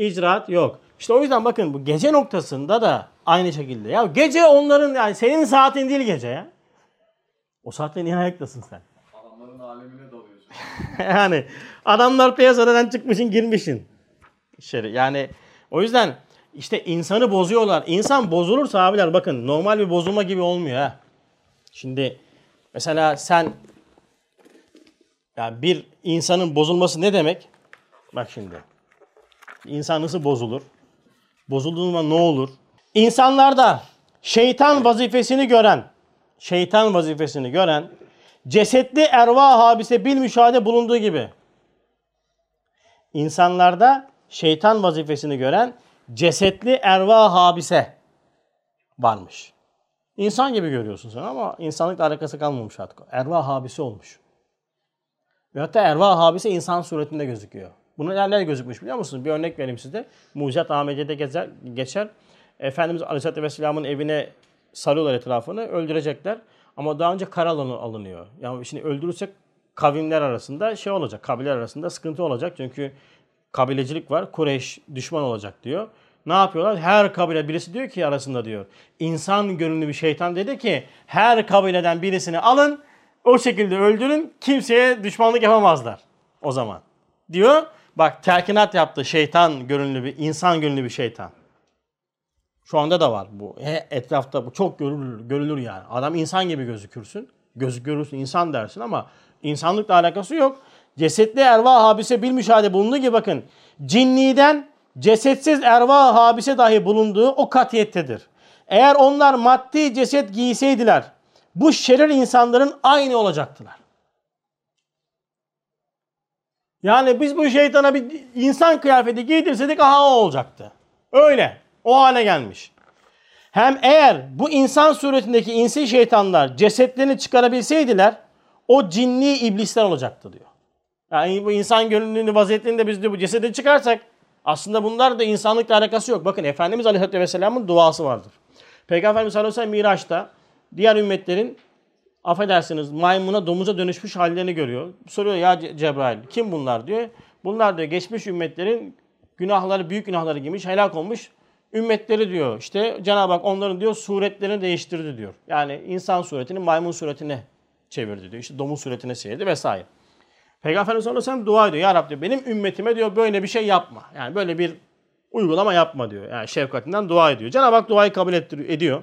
İcraat yok. İşte o yüzden bakın bu gece noktasında da aynı şekilde. Ya gece onların yani senin saatin değil gece ya. O saatte niye ayaktasın sen? Adamların alemine dalıyorsun. [LAUGHS] yani adamlar piyasadan çıkmışın girmişin. İçeri. Yani o yüzden işte insanı bozuyorlar. İnsan bozulursa abiler bakın normal bir bozulma gibi olmuyor ha. Şimdi mesela sen yani bir insanın bozulması ne demek? Bak şimdi. İnsan nasıl bozulur? Bozulduğunda ne olur? İnsanlarda şeytan vazifesini gören, şeytan vazifesini gören cesetli ervah habise bil müşahede bulunduğu gibi insanlarda şeytan vazifesini gören cesetli ervah habise varmış. İnsan gibi görüyorsun sen ama insanlıkla alakası kalmamış artık. Ervah habise olmuş. Ve hatta ervah habise insan suretinde gözüküyor. Bunun neler gözükmüş biliyor musunuz? Bir örnek vereyim size. Mucizat Ahmediye'de geçer, geçer. Efendimiz Aleyhisselatü Vesselam'ın evine sarıyorlar etrafını, öldürecekler. Ama daha önce alanı alınıyor. Yani şimdi öldürürsek kavimler arasında şey olacak, kabileler arasında sıkıntı olacak. Çünkü kabilecilik var. Kureyş düşman olacak diyor. Ne yapıyorlar? Her kabile birisi diyor ki arasında diyor. İnsan görünümlü bir şeytan dedi ki her kabileden birisini alın o şekilde öldürün kimseye düşmanlık yapamazlar o zaman. Diyor bak telkinat yaptı şeytan görünümlü bir insan görünümlü bir şeytan. Şu anda da var bu. Etrafta bu çok görülür, görülür yani. Adam insan gibi gözükürsün. Gözü görürsün insan dersin ama insanlıkla alakası yok. Cesetli ervah habise bil müşahede bulunduğu gibi bakın. Cinniden cesetsiz ervah habise dahi bulunduğu o katiyettedir. Eğer onlar maddi ceset giyseydiler bu şerir insanların aynı olacaktılar. Yani biz bu şeytana bir insan kıyafeti giydirseydik aha o olacaktı. Öyle. O hale gelmiş. Hem eğer bu insan suretindeki insi şeytanlar cesetlerini çıkarabilseydiler o cinni iblisler olacaktı diyor. Yani bu insan görünümlü vaziyetlerinde biz de bu cesedi çıkarsak aslında bunlar da insanlıkla alakası yok. Bakın Efendimiz Aleyhisselatü Vesselam'ın duası vardır. Peygamber Efendimiz Aleyhisselam Miraç'ta diğer ümmetlerin affedersiniz maymuna domuza dönüşmüş hallerini görüyor. Soruyor ya Cebrail kim bunlar diyor. Bunlar diyor geçmiş ümmetlerin günahları büyük günahları giymiş helak olmuş ümmetleri diyor. İşte Cenab-ı Hak onların diyor suretlerini değiştirdi diyor. Yani insan suretini maymun suretine çevirdi diyor. İşte domuz suretine çevirdi vesaire. Peygamber Efendimiz sellem dua ediyor. Ya Rabbi diyor, benim ümmetime diyor böyle bir şey yapma. Yani böyle bir uygulama yapma diyor. Yani şefkatinden dua ediyor. Cenab-ı Hak duayı kabul ediyor.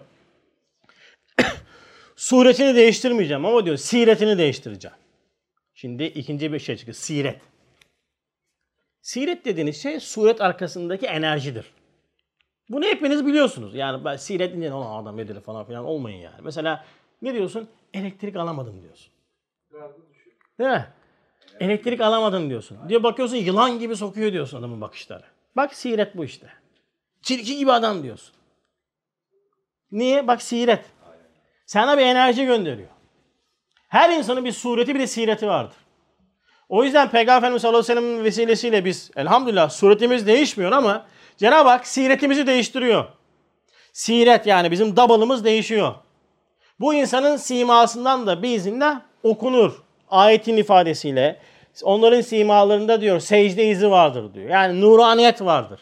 Suretini değiştirmeyeceğim ama diyor siretini değiştireceğim. Şimdi ikinci bir şey çıkıyor. Siret. Siret dediğiniz şey suret arkasındaki enerjidir. Bunu hepiniz biliyorsunuz. Yani ben siret deyince olan adam nedir falan filan olmayın yani. Mesela ne diyorsun? Elektrik alamadım diyorsun. Değil mi? Elektrik alamadım diyorsun. Diyor bakıyorsun yılan gibi sokuyor diyorsun adamın bakışları. Bak siret bu işte. Çirkin gibi adam diyorsun. Niye? Bak siret. Sana bir enerji gönderiyor. Her insanın bir sureti bir de sireti vardır. O yüzden Peygamber Efendimiz sallallahu aleyhi ve sellem'in vesilesiyle biz elhamdülillah suretimiz değişmiyor ama Cenab-ı Hak siretimizi değiştiriyor. Siret yani bizim dabalımız değişiyor. Bu insanın simasından da biiznillah okunur. Ayetin ifadesiyle. Onların simalarında diyor secde izi vardır diyor. Yani nuraniyet vardır.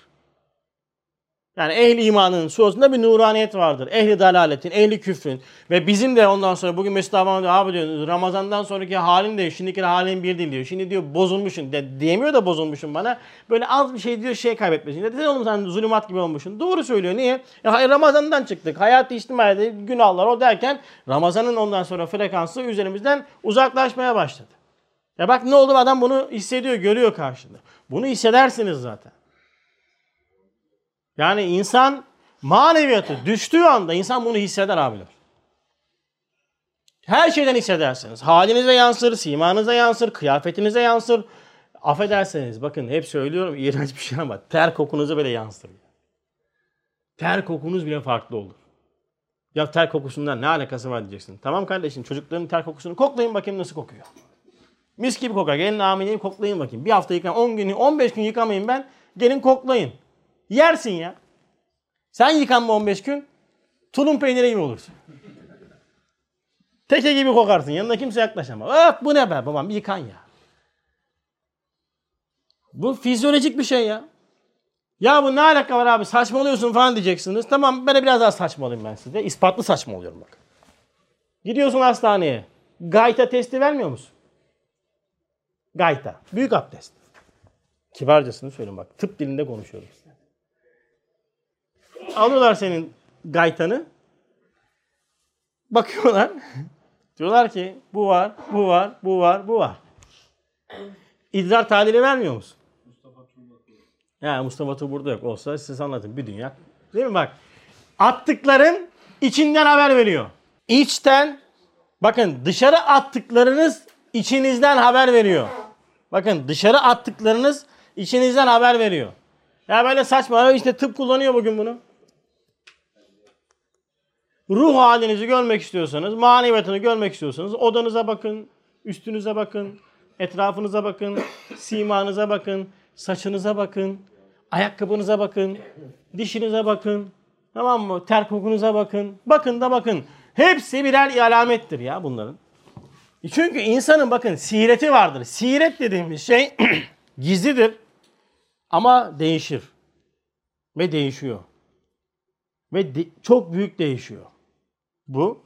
Yani ehli imanın suresinde bir nuraniyet vardır. Ehli dalaletin, ehli küfrün. Ve bizim de ondan sonra bugün Mesut Abam diyor, abi diyor Ramazan'dan sonraki halin de şimdiki halin bir değil diyor. Şimdi diyor bozulmuşsun. De, diyemiyor da bozulmuşsun bana. Böyle az bir şey diyor şey kaybetmişsin. Dedi oğlum sen zulümat gibi olmuşsun. Doğru söylüyor. Niye? Ya, Ramazan'dan çıktık. Hayat içtimaide günahlar o derken Ramazan'ın ondan sonra frekansı üzerimizden uzaklaşmaya başladı. Ya bak ne oldu adam bunu hissediyor, görüyor karşında. Bunu hissedersiniz zaten. Yani insan maneviyatı düştüğü anda insan bunu hisseder abiler. Her şeyden hissedersiniz. Halinize yansır, simanıza yansır, kıyafetinize yansır. Affederseniz bakın hep söylüyorum [LAUGHS] iğrenç bir şey ama ter kokunuza bile yansır. Ter kokunuz bile farklı olur. Ya ter kokusundan ne alakası var diyeceksin. Tamam kardeşim çocukların ter kokusunu koklayın bakayım nasıl kokuyor. Mis gibi kokar. Gelin amineyi koklayın bakayım. Bir hafta yıkan 10 gün 15 gün yıkamayın ben. Gelin koklayın. Yersin ya. Sen yıkanma 15 gün. Tulum peyniri gibi olursun. Teke gibi kokarsın. Yanına kimse yaklaşamaz. Ah bu ne be babam yıkan ya. Bu fizyolojik bir şey ya. Ya bu ne alaka var abi saçmalıyorsun falan diyeceksiniz. Tamam de biraz daha saçmalıyım ben size. İspatlı saçmalıyorum bak. Gidiyorsun hastaneye. Gayta testi vermiyor musun? Gayta. Büyük abdest. Kibarcasını söyleyeyim bak. Tıp dilinde konuşuyorum. Alıyorlar senin gaytanı. Bakıyorlar. Diyorlar ki bu var, bu var, bu var, bu var. İdrar tadili vermiyor musun? Ya Mustafa Tuğ burada yok. Olsa size anlatayım. Bir dünya. Değil mi bak? Attıkların içinden haber veriyor. İçten bakın dışarı attıklarınız içinizden haber veriyor. Bakın dışarı attıklarınız içinizden haber veriyor. Ya böyle saçma işte tıp kullanıyor bugün bunu. Ruh halinizi görmek istiyorsanız, maneviyatını görmek istiyorsanız odanıza bakın, üstünüze bakın, etrafınıza bakın, simanıza bakın, saçınıza bakın, ayakkabınıza bakın, dişinize bakın, tamam mı? Ter kokunuza bakın. Bakın da bakın. Hepsi birer alamettir ya bunların. Çünkü insanın bakın sireti vardır. Siret dediğimiz şey [CLEARS THROAT] gizlidir ama değişir. Ve değişiyor. Ve de- çok büyük değişiyor. Bu.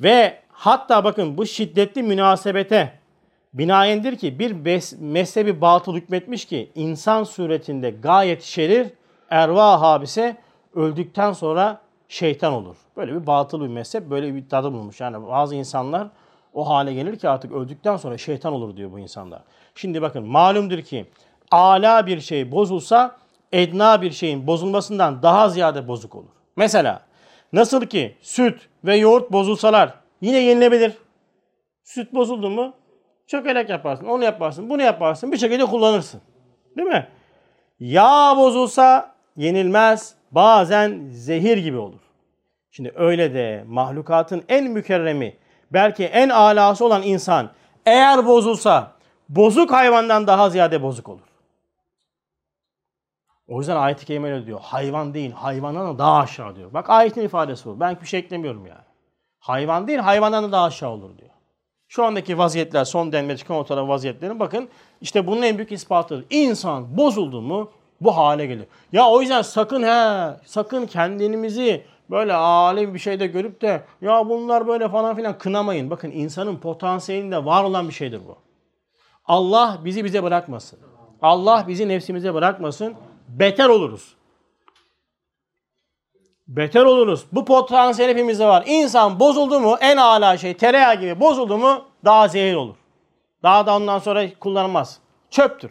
Ve hatta bakın bu şiddetli münasebete binaendir ki bir mezhebi batıl hükmetmiş ki insan suretinde gayet şerir, erva habise öldükten sonra şeytan olur. Böyle bir batıl bir mezhep, böyle bir tadı bulmuş. Yani bazı insanlar o hale gelir ki artık öldükten sonra şeytan olur diyor bu insanlar. Şimdi bakın malumdur ki ala bir şey bozulsa edna bir şeyin bozulmasından daha ziyade bozuk olur. Mesela nasıl ki süt ve yoğurt bozulsalar yine yenilebilir. Süt bozuldu mu çökelek yaparsın, onu yaparsın, bunu yaparsın bir şekilde kullanırsın. Değil mi? Yağ bozulsa yenilmez, bazen zehir gibi olur. Şimdi öyle de mahlukatın en mükerremi, belki en alası olan insan eğer bozulsa bozuk hayvandan daha ziyade bozuk olur. O yüzden ayet-i kerime diyor. Hayvan değil, hayvandan da daha aşağı diyor. Bak ayetin ifadesi bu. Ben bir şey eklemiyorum yani. Hayvan değil, hayvandan da daha aşağı olur diyor. Şu andaki vaziyetler, son denme çıkan ortada vaziyetlerin bakın işte bunun en büyük ispatıdır. İnsan bozuldu mu bu hale gelir. Ya o yüzden sakın he, sakın kendinizi böyle alem bir şeyde görüp de ya bunlar böyle falan filan kınamayın. Bakın insanın potansiyelinde var olan bir şeydir bu. Allah bizi bize bırakmasın. Allah bizi nefsimize bırakmasın. Beter oluruz. Beter oluruz. Bu potansiyel hepimizde var. İnsan bozuldu mu en ala şey tereyağı gibi bozuldu mu daha zehir olur. Daha da ondan sonra kullanılmaz. Çöptür.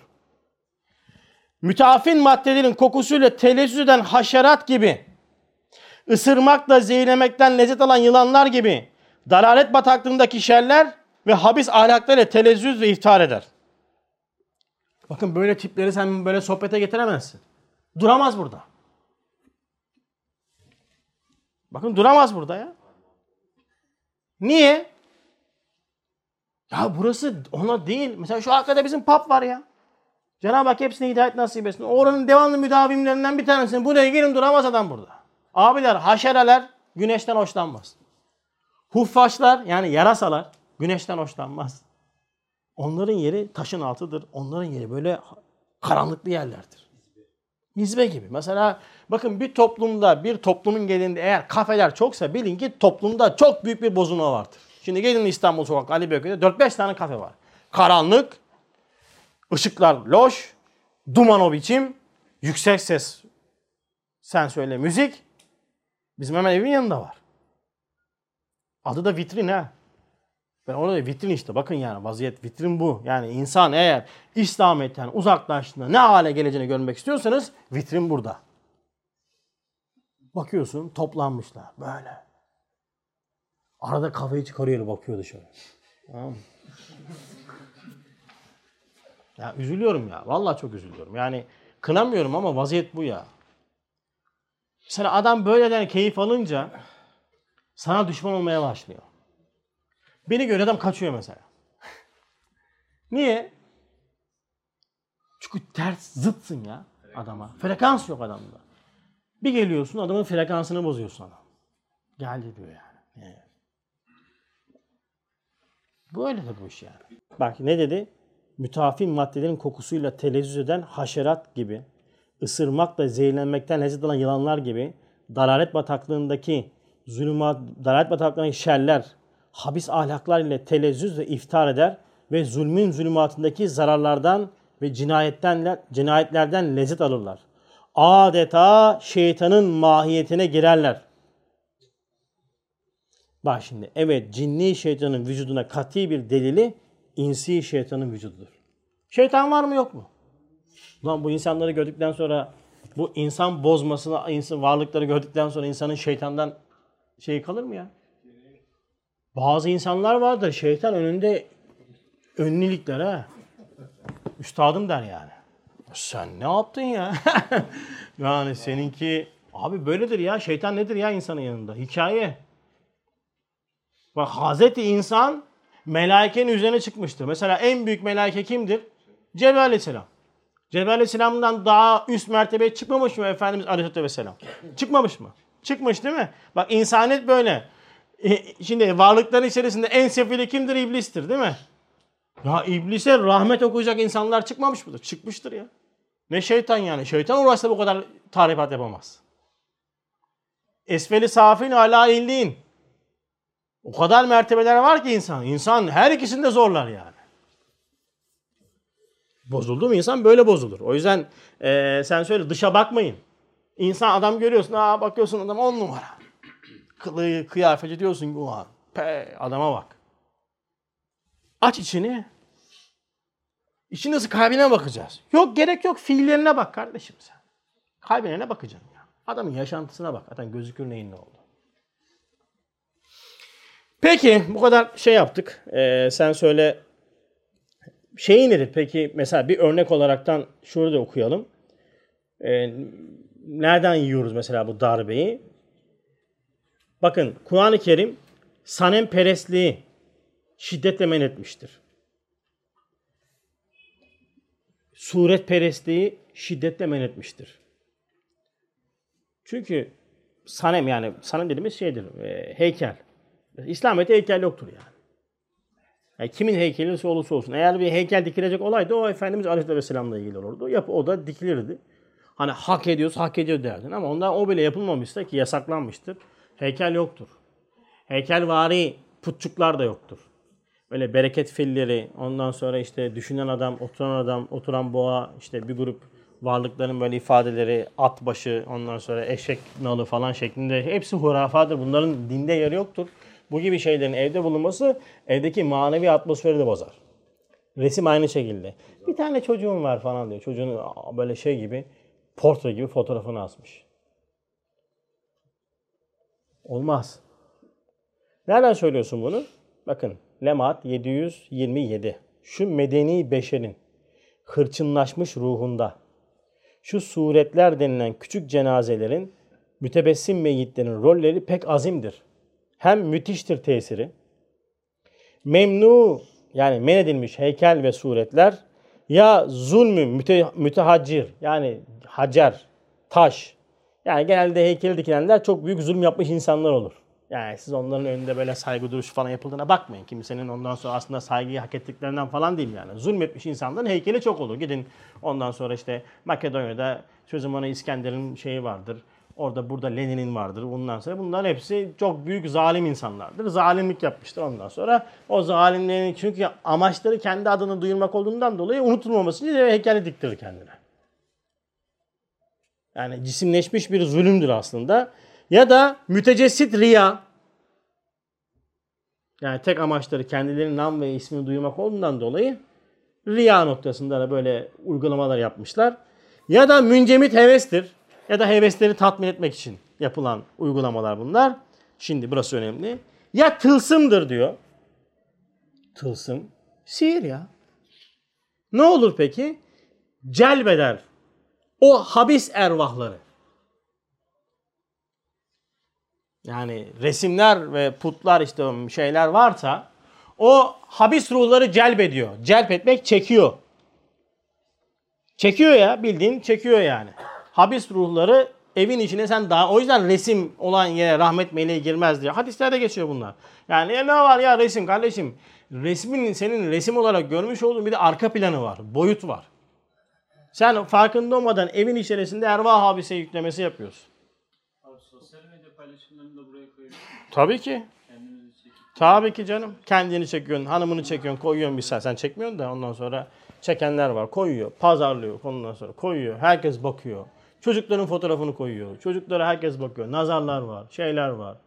Müteafin maddelerin kokusuyla telezzüz eden haşerat gibi, ısırmakla zehirlemekten lezzet alan yılanlar gibi, dalalet bataklığındaki şerler ve habis ahlaklarıyla telezzüz ve iftar eder. Bakın böyle tipleri sen böyle sohbete getiremezsin. Duramaz burada. Bakın duramaz burada ya. Niye? Ya burası ona değil. Mesela şu arkada bizim pub var ya. Cenab-ı Hak hepsine hidayet nasip etsin. Oranın devamlı müdavimlerinden bir tanesi. Buraya gelin duramaz adam burada. Abiler, haşereler güneşten hoşlanmaz. Huffaşlar yani yarasalar güneşten hoşlanmaz. Onların yeri taşın altıdır. Onların yeri böyle karanlıklı yerlerdir. Hizbe gibi. Mesela bakın bir toplumda, bir toplumun gelinde eğer kafeler çoksa bilin ki toplumda çok büyük bir bozulma vardır. Şimdi gelin İstanbul Sokak Ali Beyköy'de 4-5 tane kafe var. Karanlık, ışıklar loş, duman o biçim, yüksek ses sen söyle müzik. Bizim hemen evin yanında var. Adı da vitrin ha. Ben ona da vitrin işte. Bakın yani vaziyet vitrin bu. Yani insan eğer İslamiyet'ten uzaklaştığında ne hale geleceğini görmek istiyorsanız vitrin burada. Bakıyorsun toplanmışlar böyle. Arada kafayı çıkarıyor bakıyor dışarı. Ya üzülüyorum ya. Vallahi çok üzülüyorum. Yani kınamıyorum ama vaziyet bu ya. Mesela adam böyleden keyif alınca sana düşman olmaya başlıyor. Beni göre adam kaçıyor mesela. Niye? Çünkü ters zıtsın ya adama. Frekans yok adamda. Bir geliyorsun adamın frekansını bozuyorsun adam. Geldi diyor yani. Evet. Böyle de bu iş yani. Bak ne dedi? Mütafin maddelerin kokusuyla telezzüz eden haşerat gibi, ısırmakla zehirlenmekten lezzet alan yılanlar gibi, dalalet bataklığındaki zulümat, dalalet bataklığındaki şerler, habis ahlaklar ile telezzüz ve iftar eder ve zulmün zulümatındaki zararlardan ve cinayetten, cinayetlerden lezzet alırlar. Adeta şeytanın mahiyetine girerler. Bak şimdi evet cinni şeytanın vücuduna kati bir delili insi şeytanın vücududur. Şeytan var mı yok mu? Ulan bu insanları gördükten sonra bu insan bozmasını, insan varlıkları gördükten sonra insanın şeytandan şey kalır mı ya? Bazı insanlar vardır şeytan önünde önlülükler ha. Üstadım der yani. Sen ne yaptın ya? [LAUGHS] yani seninki abi böyledir ya. Şeytan nedir ya insanın yanında? Hikaye. Bak Hazreti insan melaikenin üzerine çıkmıştır. Mesela en büyük melaike kimdir? Cebrail Aleyhisselam. Cebrail Aleyhisselam'dan daha üst mertebeye çıkmamış mı Efendimiz Aleyhisselatü Vesselam? Çıkmamış mı? Çıkmış değil mi? Bak insaniyet böyle. E, şimdi varlıkların içerisinde en sefili kimdir? İblistir değil mi? Ya iblise rahmet okuyacak insanlar çıkmamış mıdır? Çıkmıştır ya. Ne şeytan yani. Şeytan uğraşsa bu kadar tarifat yapamaz. Esfeli safin ala illin. O kadar mertebeler var ki insan. İnsan her ikisini de zorlar yani. Bozuldu mu insan böyle bozulur. O yüzden e, sen söyle dışa bakmayın. İnsan adam görüyorsun. Aa bakıyorsun adam on numara. Kılığı, kıyafeti diyorsun ki ulan pe adama bak. Aç içini. İçin nasıl kalbine bakacağız. Yok gerek yok fiillerine bak kardeşim sen. Kalbine ne bakacaksın ya? Adamın yaşantısına bak. Zaten gözükür neyin ne oldu. Peki bu kadar şey yaptık. Ee, sen söyle şey nedir peki mesela bir örnek olaraktan şurada okuyalım. Ee, nereden yiyoruz mesela bu darbeyi? Bakın Kur'an-ı Kerim sanem perestliği şiddetle men etmiştir. Suret perestliği şiddetle men etmiştir. Çünkü sanem yani sanem dediğimiz şeydir, e, heykel. İslamiyet'te heykel yoktur yani. yani. Kimin heykeli olursa olsun. Eğer bir heykel dikilecek olaydı o Efendimiz Aleyhisselam'la ilgili olurdu. Yap, o da dikilirdi. Hani hak ediyorsa hak ediyor derdin ama ondan o bile yapılmamışsa ki yasaklanmıştır. Heykel yoktur. Heykelvari putçuklar da yoktur. Böyle bereket filleri, ondan sonra işte düşünen adam, oturan adam, oturan boğa, işte bir grup varlıkların böyle ifadeleri, at başı, ondan sonra eşek nalı falan şeklinde hepsi hurafadır. Bunların dinde yeri yoktur. Bu gibi şeylerin evde bulunması evdeki manevi atmosferi de bozar. Resim aynı şekilde. Bir tane çocuğum var falan diyor. Çocuğun böyle şey gibi portre gibi fotoğrafını asmış. Olmaz. Nereden söylüyorsun bunu? Bakın Lemat 727. Şu medeni beşerin hırçınlaşmış ruhunda şu suretler denilen küçük cenazelerin mütebessim meyyitlerin rolleri pek azimdir. Hem müthiştir tesiri. Memnu yani men edilmiş heykel ve suretler ya zulmü müte, mütehaccir yani hacer, taş. Yani genelde heykeli dikilenler çok büyük zulüm yapmış insanlar olur. Yani siz onların önünde böyle saygı duruşu falan yapıldığına bakmayın. Kimsenin ondan sonra aslında saygıyı hak ettiklerinden falan değil yani. Zulmetmiş insanların heykeli çok olur. Gidin ondan sonra işte Makedonya'da sözüm ona İskender'in şeyi vardır. Orada burada Lenin'in vardır. Bundan sonra bunların hepsi çok büyük zalim insanlardır. Zalimlik yapmıştır ondan sonra. O zalimlerin çünkü amaçları kendi adını duyurmak olduğundan dolayı unutulmaması için heykeli diktirir kendine. Yani cisimleşmiş bir zulümdür aslında. Ya da mütecessit riya. Yani tek amaçları kendilerinin nam ve ismini duyurmak olduğundan dolayı riya noktasında da böyle uygulamalar yapmışlar. Ya da müncemit hevestir. Ya da hevesleri tatmin etmek için yapılan uygulamalar bunlar. Şimdi burası önemli. Ya tılsımdır diyor. Tılsım. Sihir ya. Ne olur peki? Celbeder. O habis ervahları. yani resimler ve putlar işte şeyler varsa o habis ruhları celbediyor. Celp etmek çekiyor. Çekiyor ya bildiğin çekiyor yani. Habis ruhları evin içine sen daha o yüzden resim olan yere rahmet meleği girmez diye. Hadislerde geçiyor bunlar. Yani ne var ya resim kardeşim. Resmin senin resim olarak görmüş olduğun bir de arka planı var. Boyut var. Sen farkında olmadan evin içerisinde ervah habise yüklemesi yapıyorsun. Tabii ki. Tabii ki canım. Kendini çekiyorsun, hanımını çekiyorsun, koyuyorsun bir saat. Sen çekmiyorsun da ondan sonra çekenler var. Koyuyor, pazarlıyor ondan sonra koyuyor. Herkes bakıyor. Çocukların fotoğrafını koyuyor. Çocuklara herkes bakıyor. Nazarlar var, şeyler var.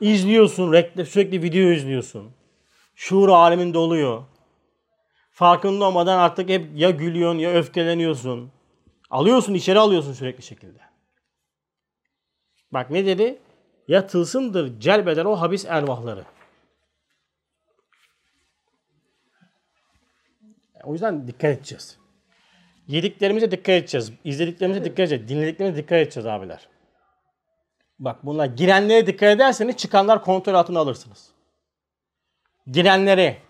İzliyorsun, sürekli video izliyorsun. Şuur aleminde oluyor. Farkında olmadan artık hep ya gülüyorsun ya öfkeleniyorsun. Alıyorsun, içeri alıyorsun sürekli şekilde. Bak ne dedi? Ya tılsımdır celbeder o habis ervahları. O yüzden dikkat edeceğiz. Yediklerimize dikkat edeceğiz. İzlediklerimize dikkat edeceğiz. Dinlediklerimize dikkat edeceğiz abiler. Bak bunlar girenlere dikkat ederseniz çıkanlar kontrol altına alırsınız. Girenleri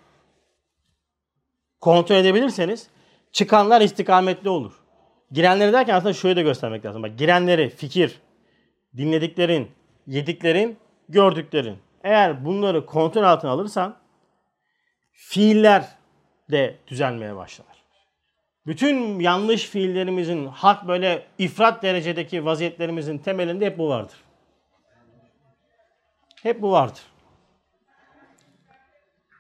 kontrol edebilirseniz çıkanlar istikametli olur. Girenleri derken aslında şöyle de göstermek lazım. Bak girenleri fikir, dinlediklerin, yediklerin, gördüklerin. Eğer bunları kontrol altına alırsan fiiller de düzelmeye başlar. Bütün yanlış fiillerimizin, hak böyle ifrat derecedeki vaziyetlerimizin temelinde hep bu vardır. Hep bu vardır.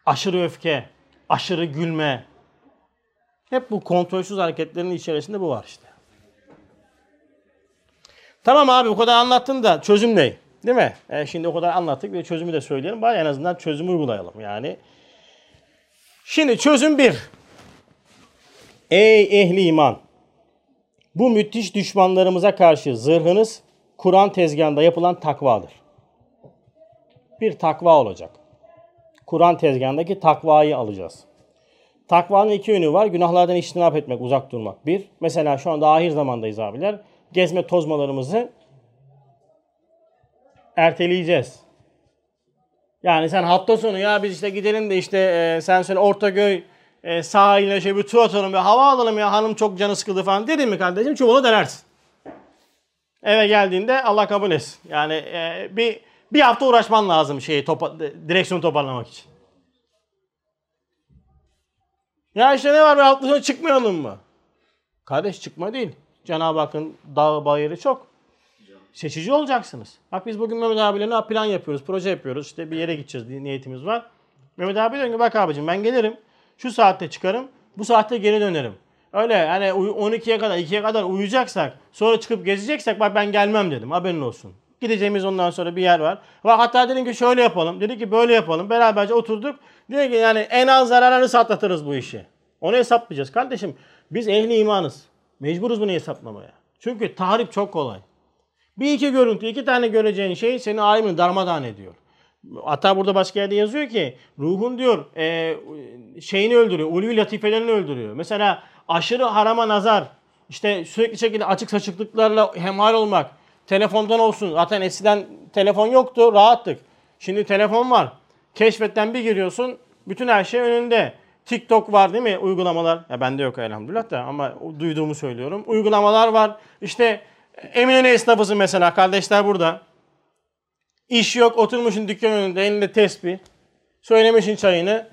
Aşırı öfke, aşırı gülme. Hep bu kontrolsüz hareketlerin içerisinde bu var işte. Tamam abi bu kadar anlattın da çözüm ne? Değil mi? E şimdi o kadar anlattık ve çözümü de söyleyelim. Bari en azından çözümü uygulayalım. Yani Şimdi çözüm bir. Ey ehli iman! Bu müthiş düşmanlarımıza karşı zırhınız Kur'an tezgahında yapılan takvadır. Bir takva olacak. Kur'an tezgahındaki takvayı alacağız. Takvanın iki yönü var. Günahlardan iştinap etmek, uzak durmak. Bir, mesela şu anda ahir zamandayız abiler. Gezme tozmalarımızı erteleyeceğiz. Yani sen hafta sonu ya biz işte gidelim de işte e, sen söyle Ortaköy e, sahiline şey bir tur atalım bir hava alalım ya hanım çok canı sıkıldı falan dedin mi kardeşim çubuğunu denersin. Eve geldiğinde Allah kabul etsin. Yani e, bir bir hafta uğraşman lazım şeyi topa, direksiyonu toparlamak için. Ya işte ne var hafta sonu çıkmayalım mı? Kardeş çıkma değil. Cenab-ı Hakk'ın dağ bayırı çok. Seçici olacaksınız. Bak biz bugün Mehmet abiyle ne plan yapıyoruz, proje yapıyoruz. İşte bir yere gideceğiz diye niyetimiz var. Mehmet abi diyor ki bak abicim ben gelirim. Şu saatte çıkarım. Bu saatte geri dönerim. Öyle hani 12'ye kadar 2'ye kadar uyuyacaksak sonra çıkıp gezeceksek bak ben gelmem dedim haberin olsun. Gideceğimiz ondan sonra bir yer var. Ve hatta dedim ki şöyle yapalım. Dedi ki böyle yapalım. Beraberce oturduk. Dedi ki yani en az zararını satlatırız bu işi. Onu hesaplayacağız. Kardeşim biz ehli imanız. Mecburuz bunu hesaplamaya. Çünkü tahrip çok kolay. Bir iki görüntü, iki tane göreceğin şey seni alemini darmadağın ediyor. Hatta burada başka yerde yazıyor ki ruhun diyor e, şeyini öldürüyor, ulvi latifelerini öldürüyor. Mesela aşırı harama nazar, işte sürekli şekilde açık saçıklıklarla hemhal olmak, telefondan olsun. Zaten eskiden telefon yoktu, rahattık. Şimdi telefon var. Keşfetten bir giriyorsun, bütün her şey önünde. TikTok var değil mi? Uygulamalar. Ya bende yok elhamdülillah da ama duyduğumu söylüyorum. Uygulamalar var. İşte Eminönü esnafısın mesela. Kardeşler burada. İş yok. Oturmuşsun dükkan önünde. Elinde tespih. Söylemişsin çayını.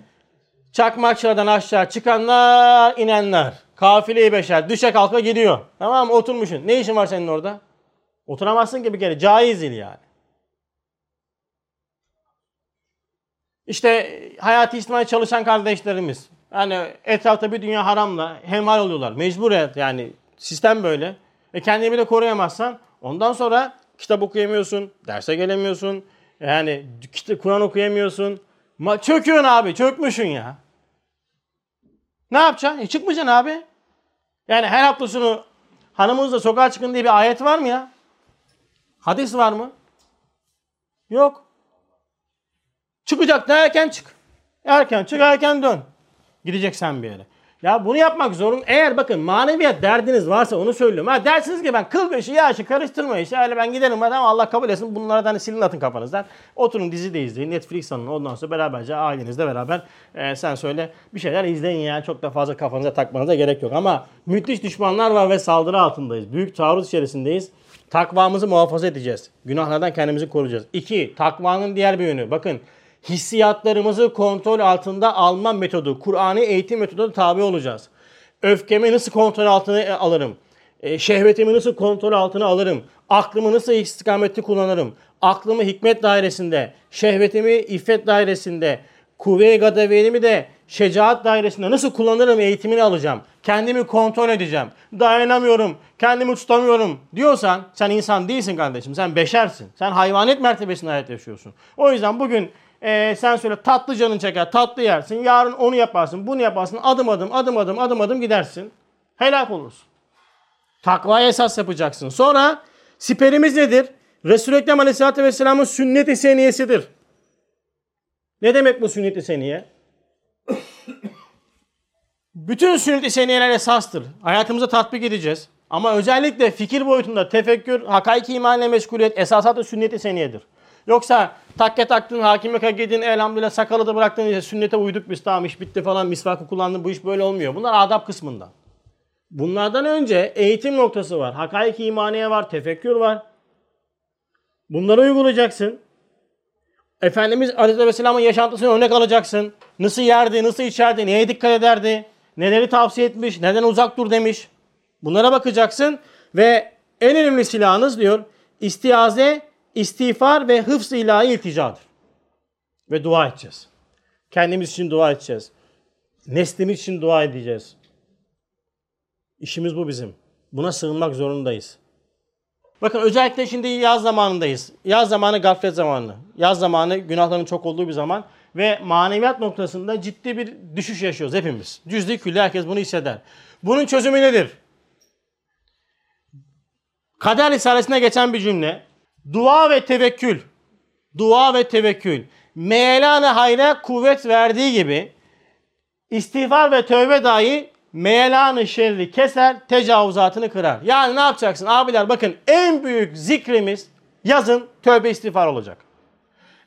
Çakmakçılardan aşağı çıkanlar, inenler. Kafileyi beşer. Düşe kalka gidiyor. Tamam mı? Oturmuşsun. Ne işin var senin orada? Oturamazsın ki bir kere. Caiz değil yani. İşte hayati içtimai çalışan kardeşlerimiz. Yani etrafta bir dünya haramla hemhal oluyorlar. Mecburiyet yani sistem böyle. Ve kendini de koruyamazsan ondan sonra kitap okuyamıyorsun, derse gelemiyorsun. Yani Kur'an okuyamıyorsun. Ma çöküyorsun abi, çökmüşsün ya. Ne yapacaksın? E çıkmayacaksın abi. Yani her hafta sonu hanımınızla sokağa çıkın diye bir ayet var mı ya? Hadis var mı? Yok. Çıkacak da erken çık. Erken çık erken dön. Gideceksen bir yere. Ya bunu yapmak zorun. Eğer bakın maneviyat derdiniz varsa onu söylüyorum. Ha dersiniz ki ben kıl beşi yaşı karıştırma işte öyle ben giderim adam Allah kabul etsin bunlara hani silin atın kafanızdan. Oturun dizi de izleyin. Netflix alın ondan sonra beraberce ailenizle beraber e, sen söyle bir şeyler izleyin ya. Çok da fazla kafanıza takmanıza gerek yok. Ama müthiş düşmanlar var ve saldırı altındayız. Büyük taarruz içerisindeyiz. Takvamızı muhafaza edeceğiz. Günahlardan kendimizi koruyacağız. İki, takvanın diğer bir yönü. Bakın hissiyatlarımızı kontrol altında alma metodu, Kur'an'ı eğitim metodu tabi olacağız. Öfkemi nasıl kontrol altına alırım? E, şehvetimi nasıl kontrol altına alırım? Aklımı nasıl istikamette kullanırım? Aklımı hikmet dairesinde, şehvetimi iffet dairesinde, kuvve-i gadaverimi de şecaat dairesinde nasıl kullanırım eğitimini alacağım. Kendimi kontrol edeceğim. Dayanamıyorum, kendimi tutamıyorum diyorsan sen insan değilsin kardeşim. Sen beşersin. Sen hayvanet mertebesinde hayat yaşıyorsun. O yüzden bugün ee, sen söyle tatlı canın çeker, tatlı yersin. Yarın onu yaparsın, bunu yaparsın. Adım adım, adım adım, adım adım gidersin. Helak olursun. Takvaya esas yapacaksın. Sonra siperimiz nedir? Resul-i Ekrem Aleyhisselatü Vesselam'ın sünnet-i seniyesidir. Ne demek bu sünnet-i seniye? Bütün sünnet-i seniyeler esastır. Hayatımıza tatbik edeceğiz. Ama özellikle fikir boyutunda tefekkür, hakaiki imanle meşguliyet esasatı sünnet-i seniyedir. Yoksa takke taktın, hakime kakedin, elhamdülillah sakalı da bıraktın, işte sünnete uyduk biz tamam iş bitti falan, misvakı kullandın bu iş böyle olmuyor. Bunlar adab kısmında. Bunlardan önce eğitim noktası var. Hakaik imaniye var, tefekkür var. Bunları uygulayacaksın. Efendimiz Aleyhisselam'ın yaşantısını örnek alacaksın. Nasıl yerdi, nasıl içerdi, neye dikkat ederdi, neleri tavsiye etmiş, neden uzak dur demiş. Bunlara bakacaksın ve en önemli silahınız diyor istiaze, istiğfar ve hıfz ilahi ilticadır. Ve dua edeceğiz. Kendimiz için dua edeceğiz. Neslimiz için dua edeceğiz. İşimiz bu bizim. Buna sığınmak zorundayız. Bakın özellikle şimdi yaz zamanındayız. Yaz zamanı gaflet zamanı. Yaz zamanı günahların çok olduğu bir zaman. Ve maneviyat noktasında ciddi bir düşüş yaşıyoruz hepimiz. Cüzdi külli herkes bunu hisseder. Bunun çözümü nedir? Kader Risalesi'ne geçen bir cümle. Dua ve tevekkül. Dua ve tevekkül. Meyelan-ı hayra kuvvet verdiği gibi istiğfar ve tövbe dahi meyelan-ı şerri keser, tecavüzatını kırar. Yani ne yapacaksın? Abiler bakın en büyük zikrimiz yazın tövbe istiğfar olacak.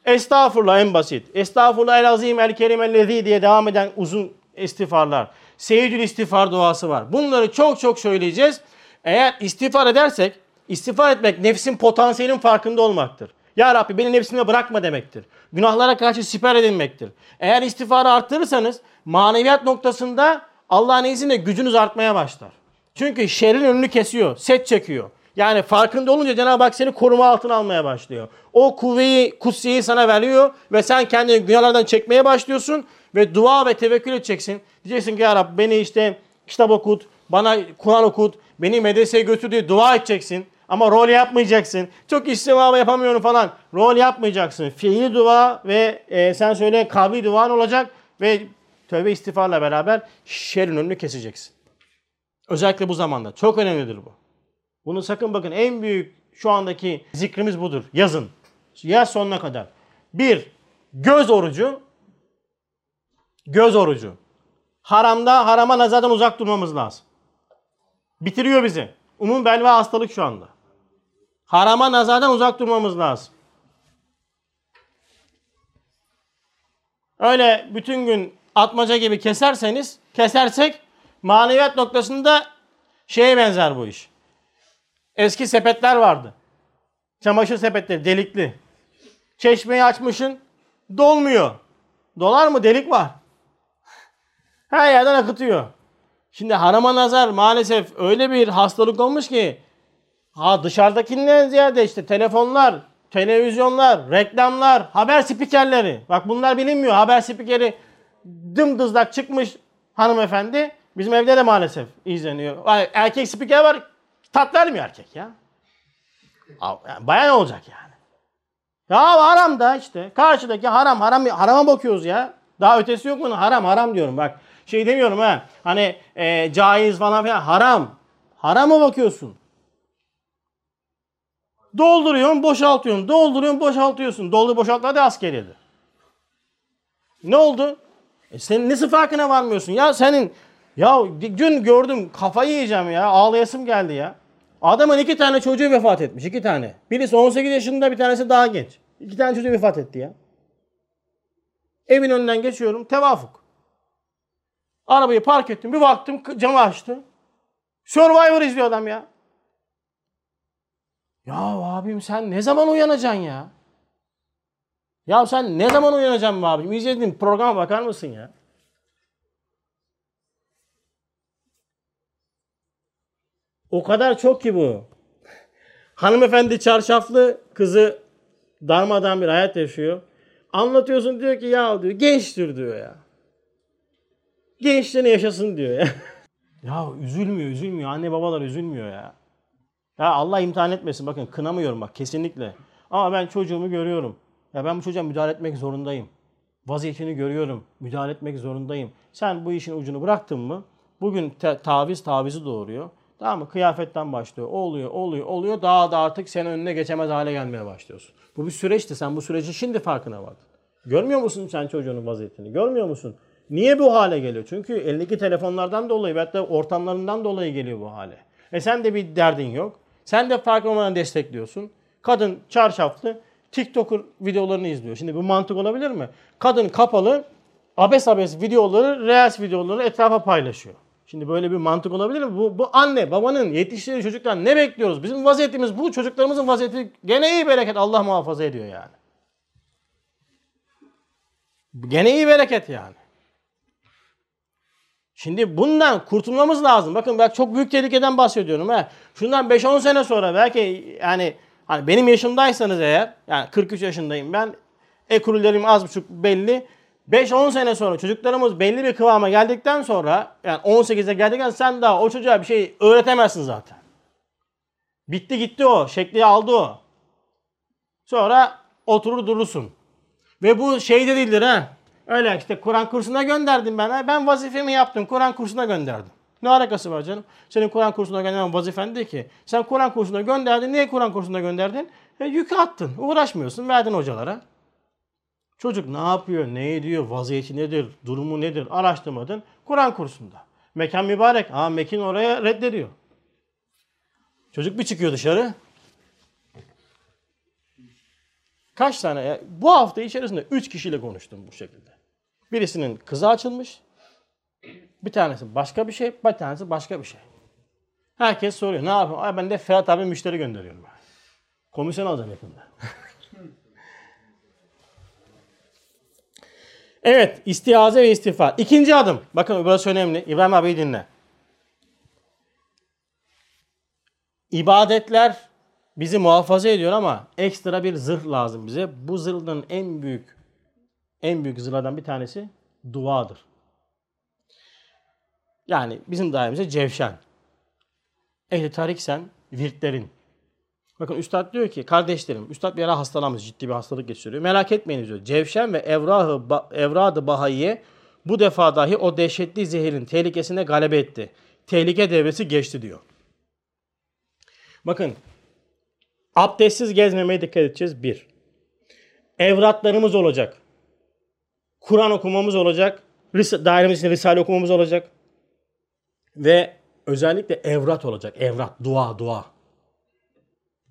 Estağfurullah en basit. Estağfurullah el azim el kerim ellezî diye devam eden uzun istiğfarlar. Seyyidül istiğfar duası var. Bunları çok çok söyleyeceğiz. Eğer istiğfar edersek, istiğfar etmek nefsin potansiyelin farkında olmaktır. Ya Rabbi beni nefsime bırakma demektir. Günahlara karşı siper edinmektir. Eğer istiğfarı arttırırsanız maneviyat noktasında Allah'ın izniyle gücünüz artmaya başlar. Çünkü şerrin önünü kesiyor, set çekiyor. Yani farkında olunca Cenab-ı Hak seni koruma altına almaya başlıyor. O kuvveyi, kutsiyeyi sana veriyor ve sen kendini günahlardan çekmeye başlıyorsun ve dua ve tevekkül edeceksin. Diyeceksin ki ya Rabbi beni işte kitap okut, bana Kur'an okut, beni medreseye götür diye dua edeceksin. Ama rol yapmayacaksın. Çok istimamı yapamıyorum falan. Rol yapmayacaksın. Fiili dua ve e, sen söyle kavli duan olacak ve tövbe istiğfarla beraber şerrin önünü keseceksin. Özellikle bu zamanda. Çok önemlidir bu. Bunu sakın bakın en büyük şu andaki zikrimiz budur. Yazın. Yaz sonuna kadar. Bir, göz orucu. Göz orucu. Haramda, harama nazardan uzak durmamız lazım. Bitiriyor bizi. Umum belva hastalık şu anda. Harama nazardan uzak durmamız lazım. Öyle bütün gün atmaca gibi keserseniz, kesersek maneviyat noktasında şeye benzer bu iş. Eski sepetler vardı. Çamaşır sepetleri delikli. Çeşmeyi açmışın dolmuyor. Dolar mı? Delik var. Her yerden akıtıyor. Şimdi harama nazar maalesef öyle bir hastalık olmuş ki ha dışarıdakinden ziyade işte telefonlar, televizyonlar, reklamlar, haber spikerleri. Bak bunlar bilinmiyor. Haber spikeri dımdızlak çıkmış hanımefendi. Bizim evde de maalesef izleniyor. Erkek spiker var tat vermiyor erkek ya. Bayan olacak yani. Ya haram da işte. Karşıdaki haram haram harama bakıyoruz ya. Daha ötesi yok mu? Haram haram diyorum bak. Şey demiyorum ha. Hani e, caiz falan filan. Haram. Harama bakıyorsun. Dolduruyorsun, boşaltıyorsun. Dolduruyorsun, boşaltıyorsun. Doldur boşaltma da askeriydi. Ne oldu? E senin nasıl farkına varmıyorsun? Ya senin ya dün gördüm kafayı yiyeceğim ya. Ağlayasım geldi ya. Adamın iki tane çocuğu vefat etmiş. iki tane. Birisi 18 yaşında bir tanesi daha genç. İki tane çocuğu vefat etti ya. Evin önünden geçiyorum. Tevafuk. Arabayı park ettim. Bir baktım camı açtı. Survivor izliyor adam ya. Ya abim sen ne zaman uyanacaksın ya? Ya sen ne zaman uyanacaksın be abim? İzlediğin programa bakar mısın ya? O kadar çok ki bu. Hanımefendi çarşaflı kızı darmadan bir hayat yaşıyor. Anlatıyorsun diyor ki ya diyor gençtir diyor ya. Gençliğini yaşasın diyor ya. [LAUGHS] ya üzülmüyor üzülmüyor. Anne babalar üzülmüyor ya. Ya Allah imtihan etmesin bakın kınamıyorum bak kesinlikle. Ama ben çocuğumu görüyorum. Ya ben bu çocuğa müdahale etmek zorundayım. Vaziyetini görüyorum. Müdahale etmek zorundayım. Sen bu işin ucunu bıraktın mı? Bugün te- taviz tavizi doğuruyor. Tamam mı? Kıyafetten başlıyor. Oluyor, oluyor, oluyor. Daha da artık senin önüne geçemez hale gelmeye başlıyorsun. Bu bir süreçti. Sen bu süreci şimdi farkına vardın. Görmüyor musun sen çocuğunun vaziyetini? Görmüyor musun? Niye bu hale geliyor? Çünkü elindeki telefonlardan dolayı veyahut da ortamlarından dolayı geliyor bu hale. E sen de bir derdin yok. Sen de olmadan destekliyorsun. Kadın çarşaflı TikToker videolarını izliyor. Şimdi bu mantık olabilir mi? Kadın kapalı abes abes videoları, reels videoları etrafa paylaşıyor. Şimdi böyle bir mantık olabilir mi? Bu, bu anne, babanın yetiştirdiği çocuklar ne bekliyoruz? Bizim vaziyetimiz bu. Çocuklarımızın vaziyeti gene iyi bereket. Allah muhafaza ediyor yani. Gene iyi bereket yani. Şimdi bundan kurtulmamız lazım. Bakın ben çok büyük tehlikeden bahsediyorum. He. Şundan 5-10 sene sonra belki yani hani benim yaşımdaysanız eğer yani 43 yaşındayım ben ekurlerim az buçuk belli. 5-10 sene sonra çocuklarımız belli bir kıvama geldikten sonra yani 18'e geldikten sen daha o çocuğa bir şey öğretemezsin zaten. Bitti gitti o. Şekli aldı o. Sonra oturur durursun. Ve bu şey de değildir ha. Öyle işte Kur'an kursuna gönderdim ben. Ha. Ben vazifemi yaptım. Kur'an kursuna gönderdim. Ne alakası var canım? Senin Kur'an kursuna gönderen vazifen değil ki. Sen Kur'an kursuna gönderdin. Niye Kur'an kursuna gönderdin? E, yükü attın. Uğraşmıyorsun. Verdin hocalara. Çocuk ne yapıyor, ne ediyor, vaziyeti nedir, durumu nedir araştırmadın. Kur'an kursunda. Mekan mübarek. Aa Mekin oraya reddediyor. Çocuk bir çıkıyor dışarı. Kaç tane? Bu hafta içerisinde 3 kişiyle konuştum bu şekilde. Birisinin kızı açılmış. Bir tanesi başka bir şey, bir tanesi başka bir şey. Herkes soruyor. Ne yapayım? Ay ben de Ferhat abi müşteri gönderiyorum. Komisyon alacağım yakında. [LAUGHS] evet, istiaze ve istiğfar. İkinci adım. Bakın burası önemli. İbrahim abi dinle. İbadetler bizi muhafaza ediyor ama ekstra bir zırh lazım bize. Bu zırhın en büyük en büyük zırhlardan bir tanesi duadır. Yani bizim dairemize cevşen. Ehli tariksen virtlerin. Bakın Üstad diyor ki kardeşlerim, Üstad bir ara hastalanmış, ciddi bir hastalık geçiriyor. Merak etmeyin diyor. Cevşen ve evrahı, evradı bahayiye bu defa dahi o dehşetli zehirin tehlikesine galebe etti. Tehlike devresi geçti diyor. Bakın abdestsiz gezmemeye dikkat edeceğiz. Bir. Evratlarımız olacak. Kur'an okumamız olacak. Dairemiz için Risale okumamız olacak. Ve özellikle evrat olacak. Evrat, dua, dua.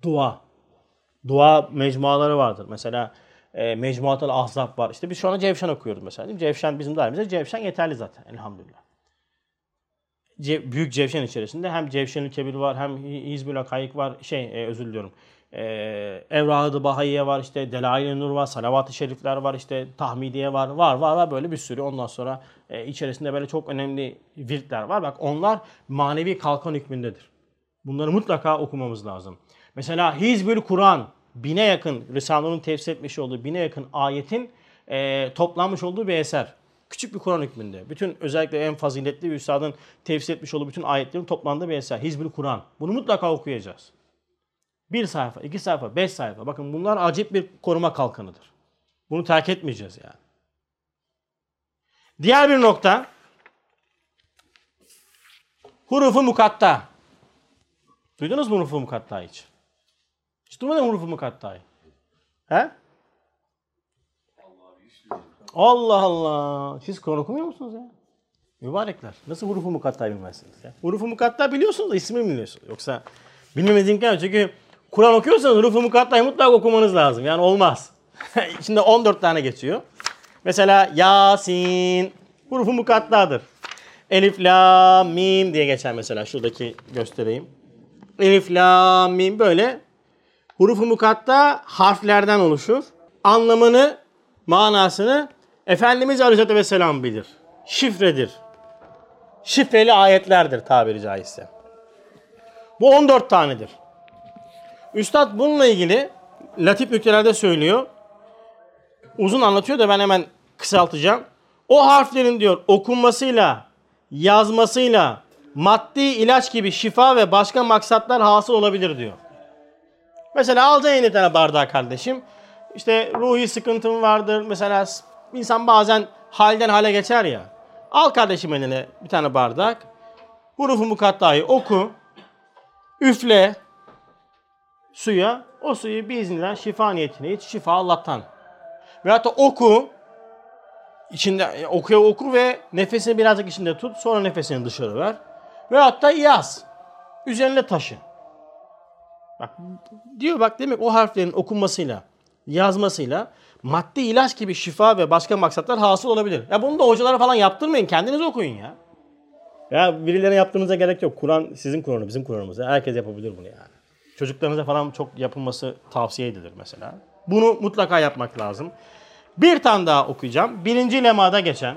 Dua. Dua mecmuaları vardır. Mesela e, Mecmuatul Ahzab var. İşte biz şu anda Cevşen okuyoruz mesela. Değil mi? Cevşen bizim dairemizde. Cevşen yeterli zaten elhamdülillah. Ce- büyük Cevşen içerisinde hem Cevşenül Kebir var hem Hizbül Hakayık var. Şey e, özür diliyorum. E, Evrahı Bahayiye var işte Delail-i Nur var, Salavat-ı Şerifler var işte Tahmidiye var. Var var var böyle bir sürü. Ondan sonra e, içerisinde böyle çok önemli virtler var. Bak onlar manevi kalkan hükmündedir. Bunları mutlaka okumamız lazım. Mesela Hizbül Kur'an bine yakın Risale'nin tefsir etmiş olduğu bine yakın ayetin e, toplanmış olduğu bir eser. Küçük bir Kur'an hükmünde. Bütün özellikle en faziletli bir üstadın tefsir etmiş olduğu bütün ayetlerin toplandığı bir eser. Hizbül Kur'an. Bunu mutlaka okuyacağız. Bir sayfa, iki sayfa, beş sayfa. Bakın bunlar acip bir koruma kalkanıdır. Bunu terk etmeyeceğiz yani. Diğer bir nokta. Hurufu mukatta. Duydunuz mu hurufu mukatta hiç? Hiç duymadın mı hurufu mukattayı? He? Allah Allah. Siz Kur'an okumuyor musunuz ya? Mübarekler. Nasıl hurufu mukattayı bilmezsiniz ya? Hurufu mukatta biliyorsunuz da ismini bilmiyorsunuz. Yoksa yok. Çünkü Kur'an okuyorsanız hurufu mukattayı mutlaka okumanız lazım. Yani olmaz. [LAUGHS] İçinde 14 tane geçiyor. Mesela Yasin hurufu mukattadır. Elif, la, mim diye geçer mesela. Şuradaki göstereyim. Elif, la, mim böyle hurufu mukatta harflerden oluşur. Anlamını, manasını Efendimiz Aleyhisselatü Vesselam bilir. Şifredir. Şifreli ayetlerdir tabiri caizse. Bu 14 tanedir. Üstad bununla ilgili latif nüktelerde söylüyor. Uzun anlatıyor da ben hemen kısaltacağım. O harflerin diyor okunmasıyla, yazmasıyla maddi ilaç gibi şifa ve başka maksatlar hasıl olabilir diyor. Mesela alacaksın yeni tane bardağı kardeşim. İşte ruhi sıkıntın vardır. Mesela insan bazen halden hale geçer ya. Al kardeşim eline bir tane bardak. Hurufu mukattayı oku. Üfle suya. O suyu biiznillah şifa niyetine iç. Şifa Allah'tan. Veyahut da oku. içinde okuya oku ve nefesini birazcık içinde tut. Sonra nefesini dışarı ver. Veyahut da yaz. Üzerine taşı. Bak diyor bak demek o harflerin okunmasıyla, yazmasıyla maddi ilaç gibi şifa ve başka maksatlar hasıl olabilir. Ya bunu da hocalara falan yaptırmayın. Kendiniz okuyun ya. Ya birilerine yaptığınıza gerek yok. Kur'an sizin Kur'an'ı, bizim Kur'an'ımız. Herkes yapabilir bunu yani. Çocuklarınıza falan çok yapılması tavsiye edilir mesela. Bunu mutlaka yapmak lazım. Bir tane daha okuyacağım. Birinci lemada geçen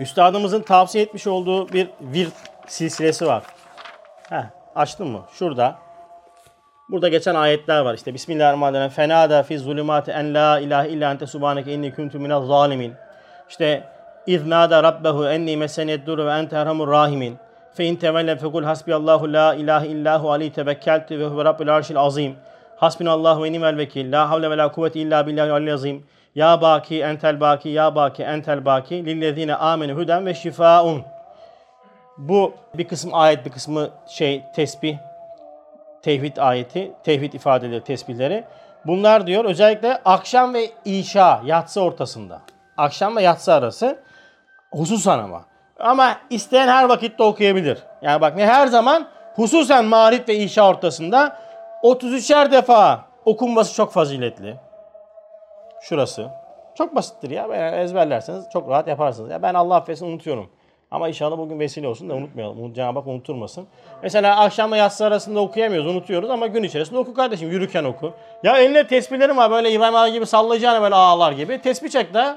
Üstadımızın tavsiye etmiş olduğu bir virt silsilesi var. Heh, açtın mı? Şurada. Burada geçen ayetler var. İşte Bismillahirrahmanirrahim. Fenada fi zulümati en la ilahe illa ente subhaneke inni kuntu minez zalimin. İşte İznada rabbehu enni meseniyed dur ve ente rahimin. Fe in tevelle fekul hasbiyallahu la ilahe illahu aleyhi tevekkeltu ve huve rabbul arşil azim. Hasbinallahu ve nimel vekil. La havle ve la kuvvete illa billahi aliyyil azim. Ya baki entel baki ya baki entel baki lillezine amenu huden ve şifaun. Bu bir kısım ayet bir kısmı şey tesbih tevhid ayeti, tevhid ifadeleri, tesbihleri. Bunlar diyor özellikle akşam ve işa, yatsı ortasında. Akşam ve yatsı arası hususan ama. Ama isteyen her vakitte okuyabilir. Yani bak ne her zaman hususen mağrib ve işa ortasında 33'er defa okunması çok faziletli. Şurası. Çok basittir ya. Yani ezberlerseniz çok rahat yaparsınız. Ya ben Allah affetsin unutuyorum. Ama inşallah bugün vesile olsun da unutmayalım. Unut- Cenab-ı Hak unutturmasın. Mesela akşamla yatsı arasında okuyamıyoruz, unutuyoruz ama gün içerisinde oku kardeşim. Yürürken oku. Ya elinde tesbihlerim var böyle İbrahim abi gibi sallayacağına böyle ağlar gibi. Tesbih çek de.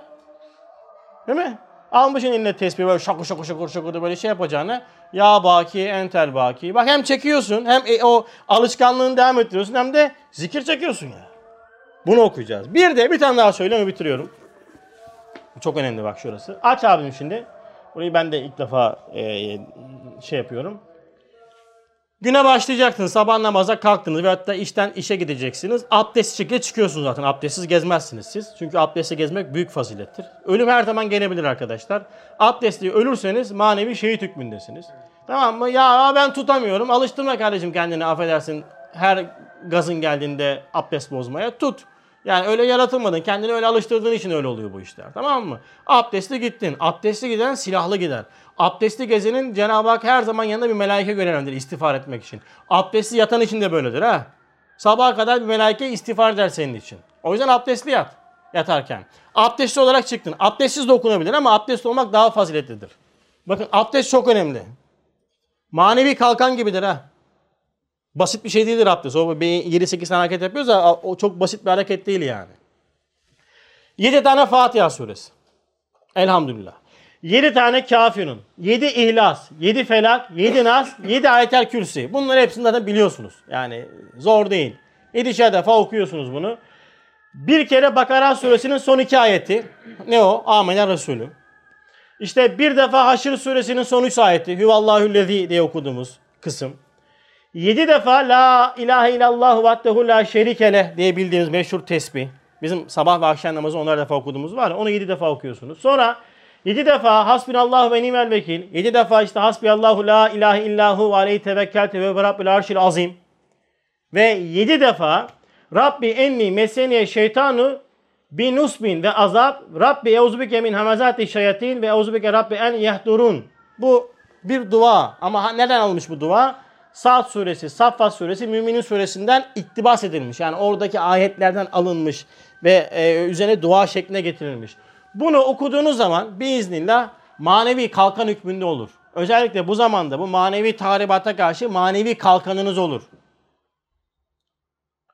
Değil mi? Almışsın eline tesbih böyle şakır şakır şakır da böyle şey yapacağına. Ya baki, entel baki. Bak hem çekiyorsun hem e, o alışkanlığını devam ettiriyorsun hem de zikir çekiyorsun ya. Bunu okuyacağız. Bir de bir tane daha söyleyeyim bitiriyorum. Çok önemli bak şurası. Aç abim şimdi. Burayı ben de ilk defa e, şey yapıyorum. Güne başlayacaksınız. Sabah namaza kalktınız ve hatta işten işe gideceksiniz. Abdest şekilde çıkıyorsunuz zaten. Abdestsiz gezmezsiniz siz. Çünkü abdestle gezmek büyük fazilettir. Ölüm her zaman gelebilir arkadaşlar. Abdestli ölürseniz manevi şehit hükmündesiniz. Tamam mı? Ya ben tutamıyorum. Alıştırma kardeşim kendini affedersin. Her gazın geldiğinde abdest bozmaya tut. Yani öyle yaratılmadın. Kendini öyle alıştırdığın için öyle oluyor bu işler. Tamam mı? Abdestli gittin. Abdestli giden silahlı gider. Abdestli gezenin Cenab-ı Hak her zaman yanında bir melaike görevlendirir istiğfar etmek için. Abdestli yatan için de böyledir ha. Sabaha kadar bir melaike istiğfar eder senin için. O yüzden abdestli yat yatarken. Abdestli olarak çıktın. Abdestsiz de okunabilir ama abdestli olmak daha faziletlidir. Bakın abdest çok önemli. Manevi kalkan gibidir ha. Basit bir şey değildir abdest. O bir 7-8 tane hareket yapıyoruz da o çok basit bir hareket değil yani. 7 tane Fatiha suresi. Elhamdülillah. 7 tane kafirun, 7 ihlas, 7 felak, 7 nas, 7 ayetel kürsi. Bunları hepsini zaten biliyorsunuz. Yani zor değil. 7'şer defa okuyorsunuz bunu. Bir kere Bakara suresinin son iki ayeti. Ne o? Amener Resulü. İşte bir defa Haşr suresinin son üç ayeti. Hüvallahüllezi diye okuduğumuz kısım. Yedi defa La ilahe illallah vahdehu la şerike leh diye bildiğimiz meşhur tesbih. Bizim sabah ve akşam namazı onar defa okuduğumuz var. Onu yedi defa okuyorsunuz. Sonra yedi defa hasbinallahu ve nimel vekil. Yedi defa işte hasbiyallahu la ilahe illahu ve aleyhi tevekkelte ve rabbil arşil azim. Ve yedi defa Rabbi enni meseniye şeytanu bi nusbin ve azab Rabbi euzubike min hamazati şeyatin ve euzubike Rabbi en yehdurun. Bu bir dua ama neden almış bu dua? Saat suresi, Saffat suresi, Müminin suresinden iktibas edilmiş. Yani oradaki ayetlerden alınmış ve e, üzerine dua şekline getirilmiş. Bunu okuduğunuz zaman biiznillah manevi kalkan hükmünde olur. Özellikle bu zamanda bu manevi tahribata karşı manevi kalkanınız olur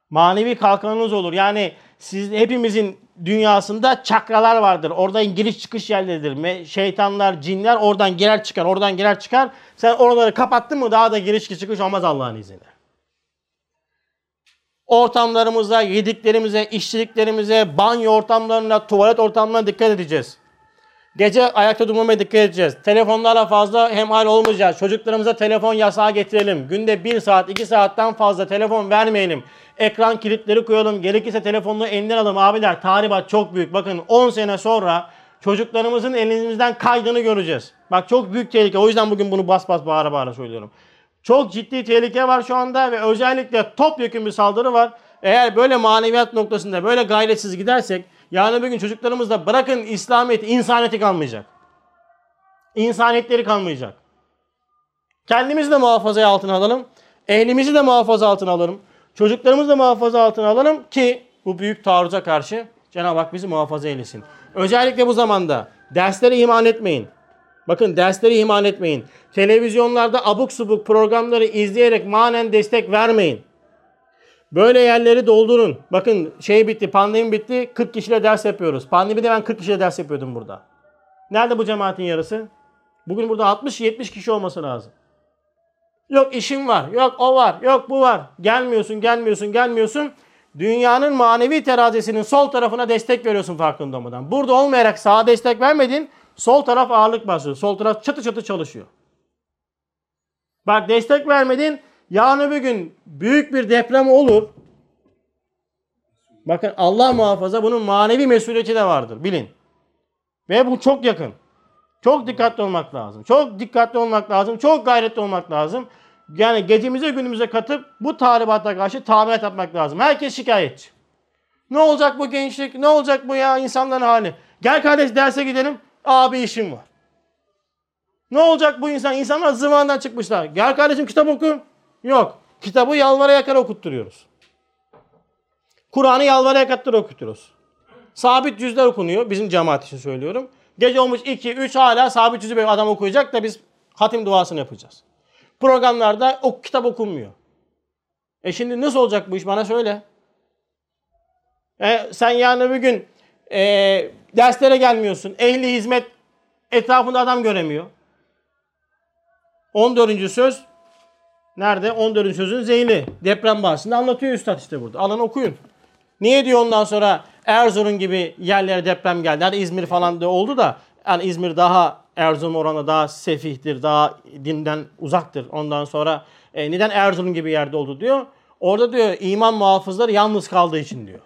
manevi kalkanınız olur. Yani siz hepimizin dünyasında çakralar vardır. Oradan giriş çıkış yerleridir. Şeytanlar, cinler oradan girer çıkar, oradan girer çıkar. Sen oraları kapattın mı daha da giriş çıkış olmaz Allah'ın izniyle. Ortamlarımıza, yediklerimize, içtiklerimize, banyo ortamlarına, tuvalet ortamlarına dikkat edeceğiz. Gece ayakta durmamaya dikkat edeceğiz. Telefonlarla fazla hemhal olmayacağız. Çocuklarımıza telefon yasağı getirelim. Günde 1 saat, 2 saatten fazla telefon vermeyelim. Ekran kilitleri koyalım. Gerekirse telefonunu elinden alalım. Abiler tahribat çok büyük. Bakın 10 sene sonra çocuklarımızın elimizden kaydığını göreceğiz. Bak çok büyük tehlike. O yüzden bugün bunu bas bas bağıra bağıra söylüyorum. Çok ciddi tehlike var şu anda ve özellikle topyekun bir saldırı var. Eğer böyle maneviyat noktasında böyle gayretsiz gidersek yarın bir gün çocuklarımızda bırakın İslamiyeti, insaniyeti kalmayacak. İnsaniyetleri kalmayacak. Kendimizi de muhafaza altına alalım. Ehlimizi de muhafaza altına alalım. Çocuklarımızı da muhafaza altına alalım ki bu büyük taarruza karşı Cenab-ı Hak bizi muhafaza eylesin. Özellikle bu zamanda derslere iman etmeyin. Bakın dersleri ihmal etmeyin. Televizyonlarda abuk subuk programları izleyerek manen destek vermeyin. Böyle yerleri doldurun. Bakın şey bitti, pandemi bitti. 40 kişiyle ders yapıyoruz. Pandemide ben 40 kişiyle ders yapıyordum burada. Nerede bu cemaatin yarısı? Bugün burada 60-70 kişi olması lazım. Yok işim var, yok o var, yok bu var. Gelmiyorsun, gelmiyorsun, gelmiyorsun. Dünyanın manevi terazisinin sol tarafına destek veriyorsun farkında olmadan. Burada olmayarak sağa destek vermedin, sol taraf ağırlık basıyor. Sol taraf çatı çatı çalışıyor. Bak destek vermedin, yarın öbür gün büyük bir deprem olur. Bakın Allah muhafaza bunun manevi mesuliyeti de vardır bilin. Ve bu çok yakın. Çok dikkatli olmak lazım. Çok dikkatli olmak lazım. Çok gayretli olmak lazım. Yani gecemize günümüze katıp bu tahribata karşı tamirat yapmak lazım. Herkes şikayetçi. Ne olacak bu gençlik? Ne olacak bu ya insanların hali? Gel kardeş derse gidelim. Abi işim var. Ne olacak bu insan? İnsanlar zıvandan çıkmışlar. Gel kardeşim kitap oku. Yok. Kitabı yalvara yakar okutturuyoruz. Kur'an'ı yalvara yakattır okutuyoruz. Sabit cüzler okunuyor. Bizim cemaat için söylüyorum. Gece olmuş 2, 3 hala sabit cüzü bir adam okuyacak da biz hatim duasını yapacağız. Programlarda o kitap okunmuyor. E şimdi nasıl olacak bu iş bana söyle. E, sen yarın bir gün e, derslere gelmiyorsun. Ehli hizmet etrafında adam göremiyor. 14. söz nerede? 14. sözün zeyli. Deprem bahsinde anlatıyor üstad işte burada. Alın okuyun. Niye diyor ondan sonra Erzurum gibi yerlere deprem geldi. Hani İzmir falan da oldu da yani İzmir daha Erzurum oranla daha sefihtir, daha dinden uzaktır. Ondan sonra e, neden Erzurum gibi yerde oldu diyor. Orada diyor iman muhafızları yalnız kaldığı için diyor.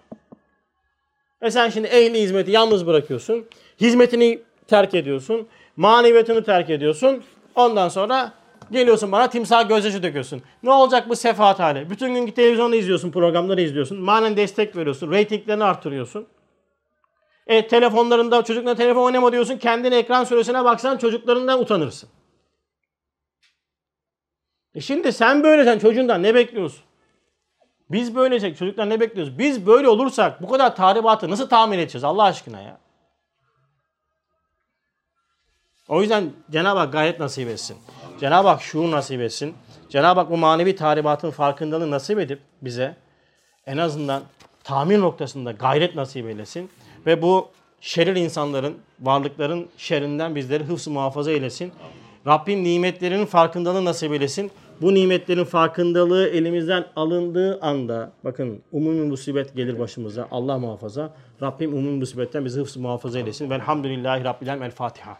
Ve sen şimdi ehli hizmeti yalnız bırakıyorsun. Hizmetini terk ediyorsun. Maneviyatını terk ediyorsun. Ondan sonra geliyorsun bana timsah gözyaşı döküyorsun. Ne olacak bu sefahat hali? Bütün gün televizyonda izliyorsun, programları izliyorsun. Manen destek veriyorsun. Ratinglerini artırıyorsun. E telefonlarında çocukla telefon oynama diyorsun. Kendine ekran süresine baksan çocuklarından utanırsın. E şimdi sen böylesen çocuğundan ne bekliyorsun? Biz böylesek çocuklar ne bekliyoruz? Biz böyle olursak bu kadar tahribatı nasıl tahmin edeceğiz Allah aşkına ya? O yüzden Cenab-ı Hak gayret nasip etsin. Cenab-ı Hak şuur nasip etsin. Cenab-ı Hak bu manevi tahribatın farkındalığı nasip edip bize en azından tamir noktasında gayret nasip eylesin. Ve bu şerir insanların, varlıkların şerrinden bizleri hıfz muhafaza eylesin. Rabbim nimetlerinin farkındalığı nasip eylesin. Bu nimetlerin farkındalığı elimizden alındığı anda bakın umumi musibet gelir başımıza. Allah muhafaza. Rabbim umumi musibetten bizi hıfz muhafaza eylesin. Velhamdülillahi Rabbil Alem. El Fatiha.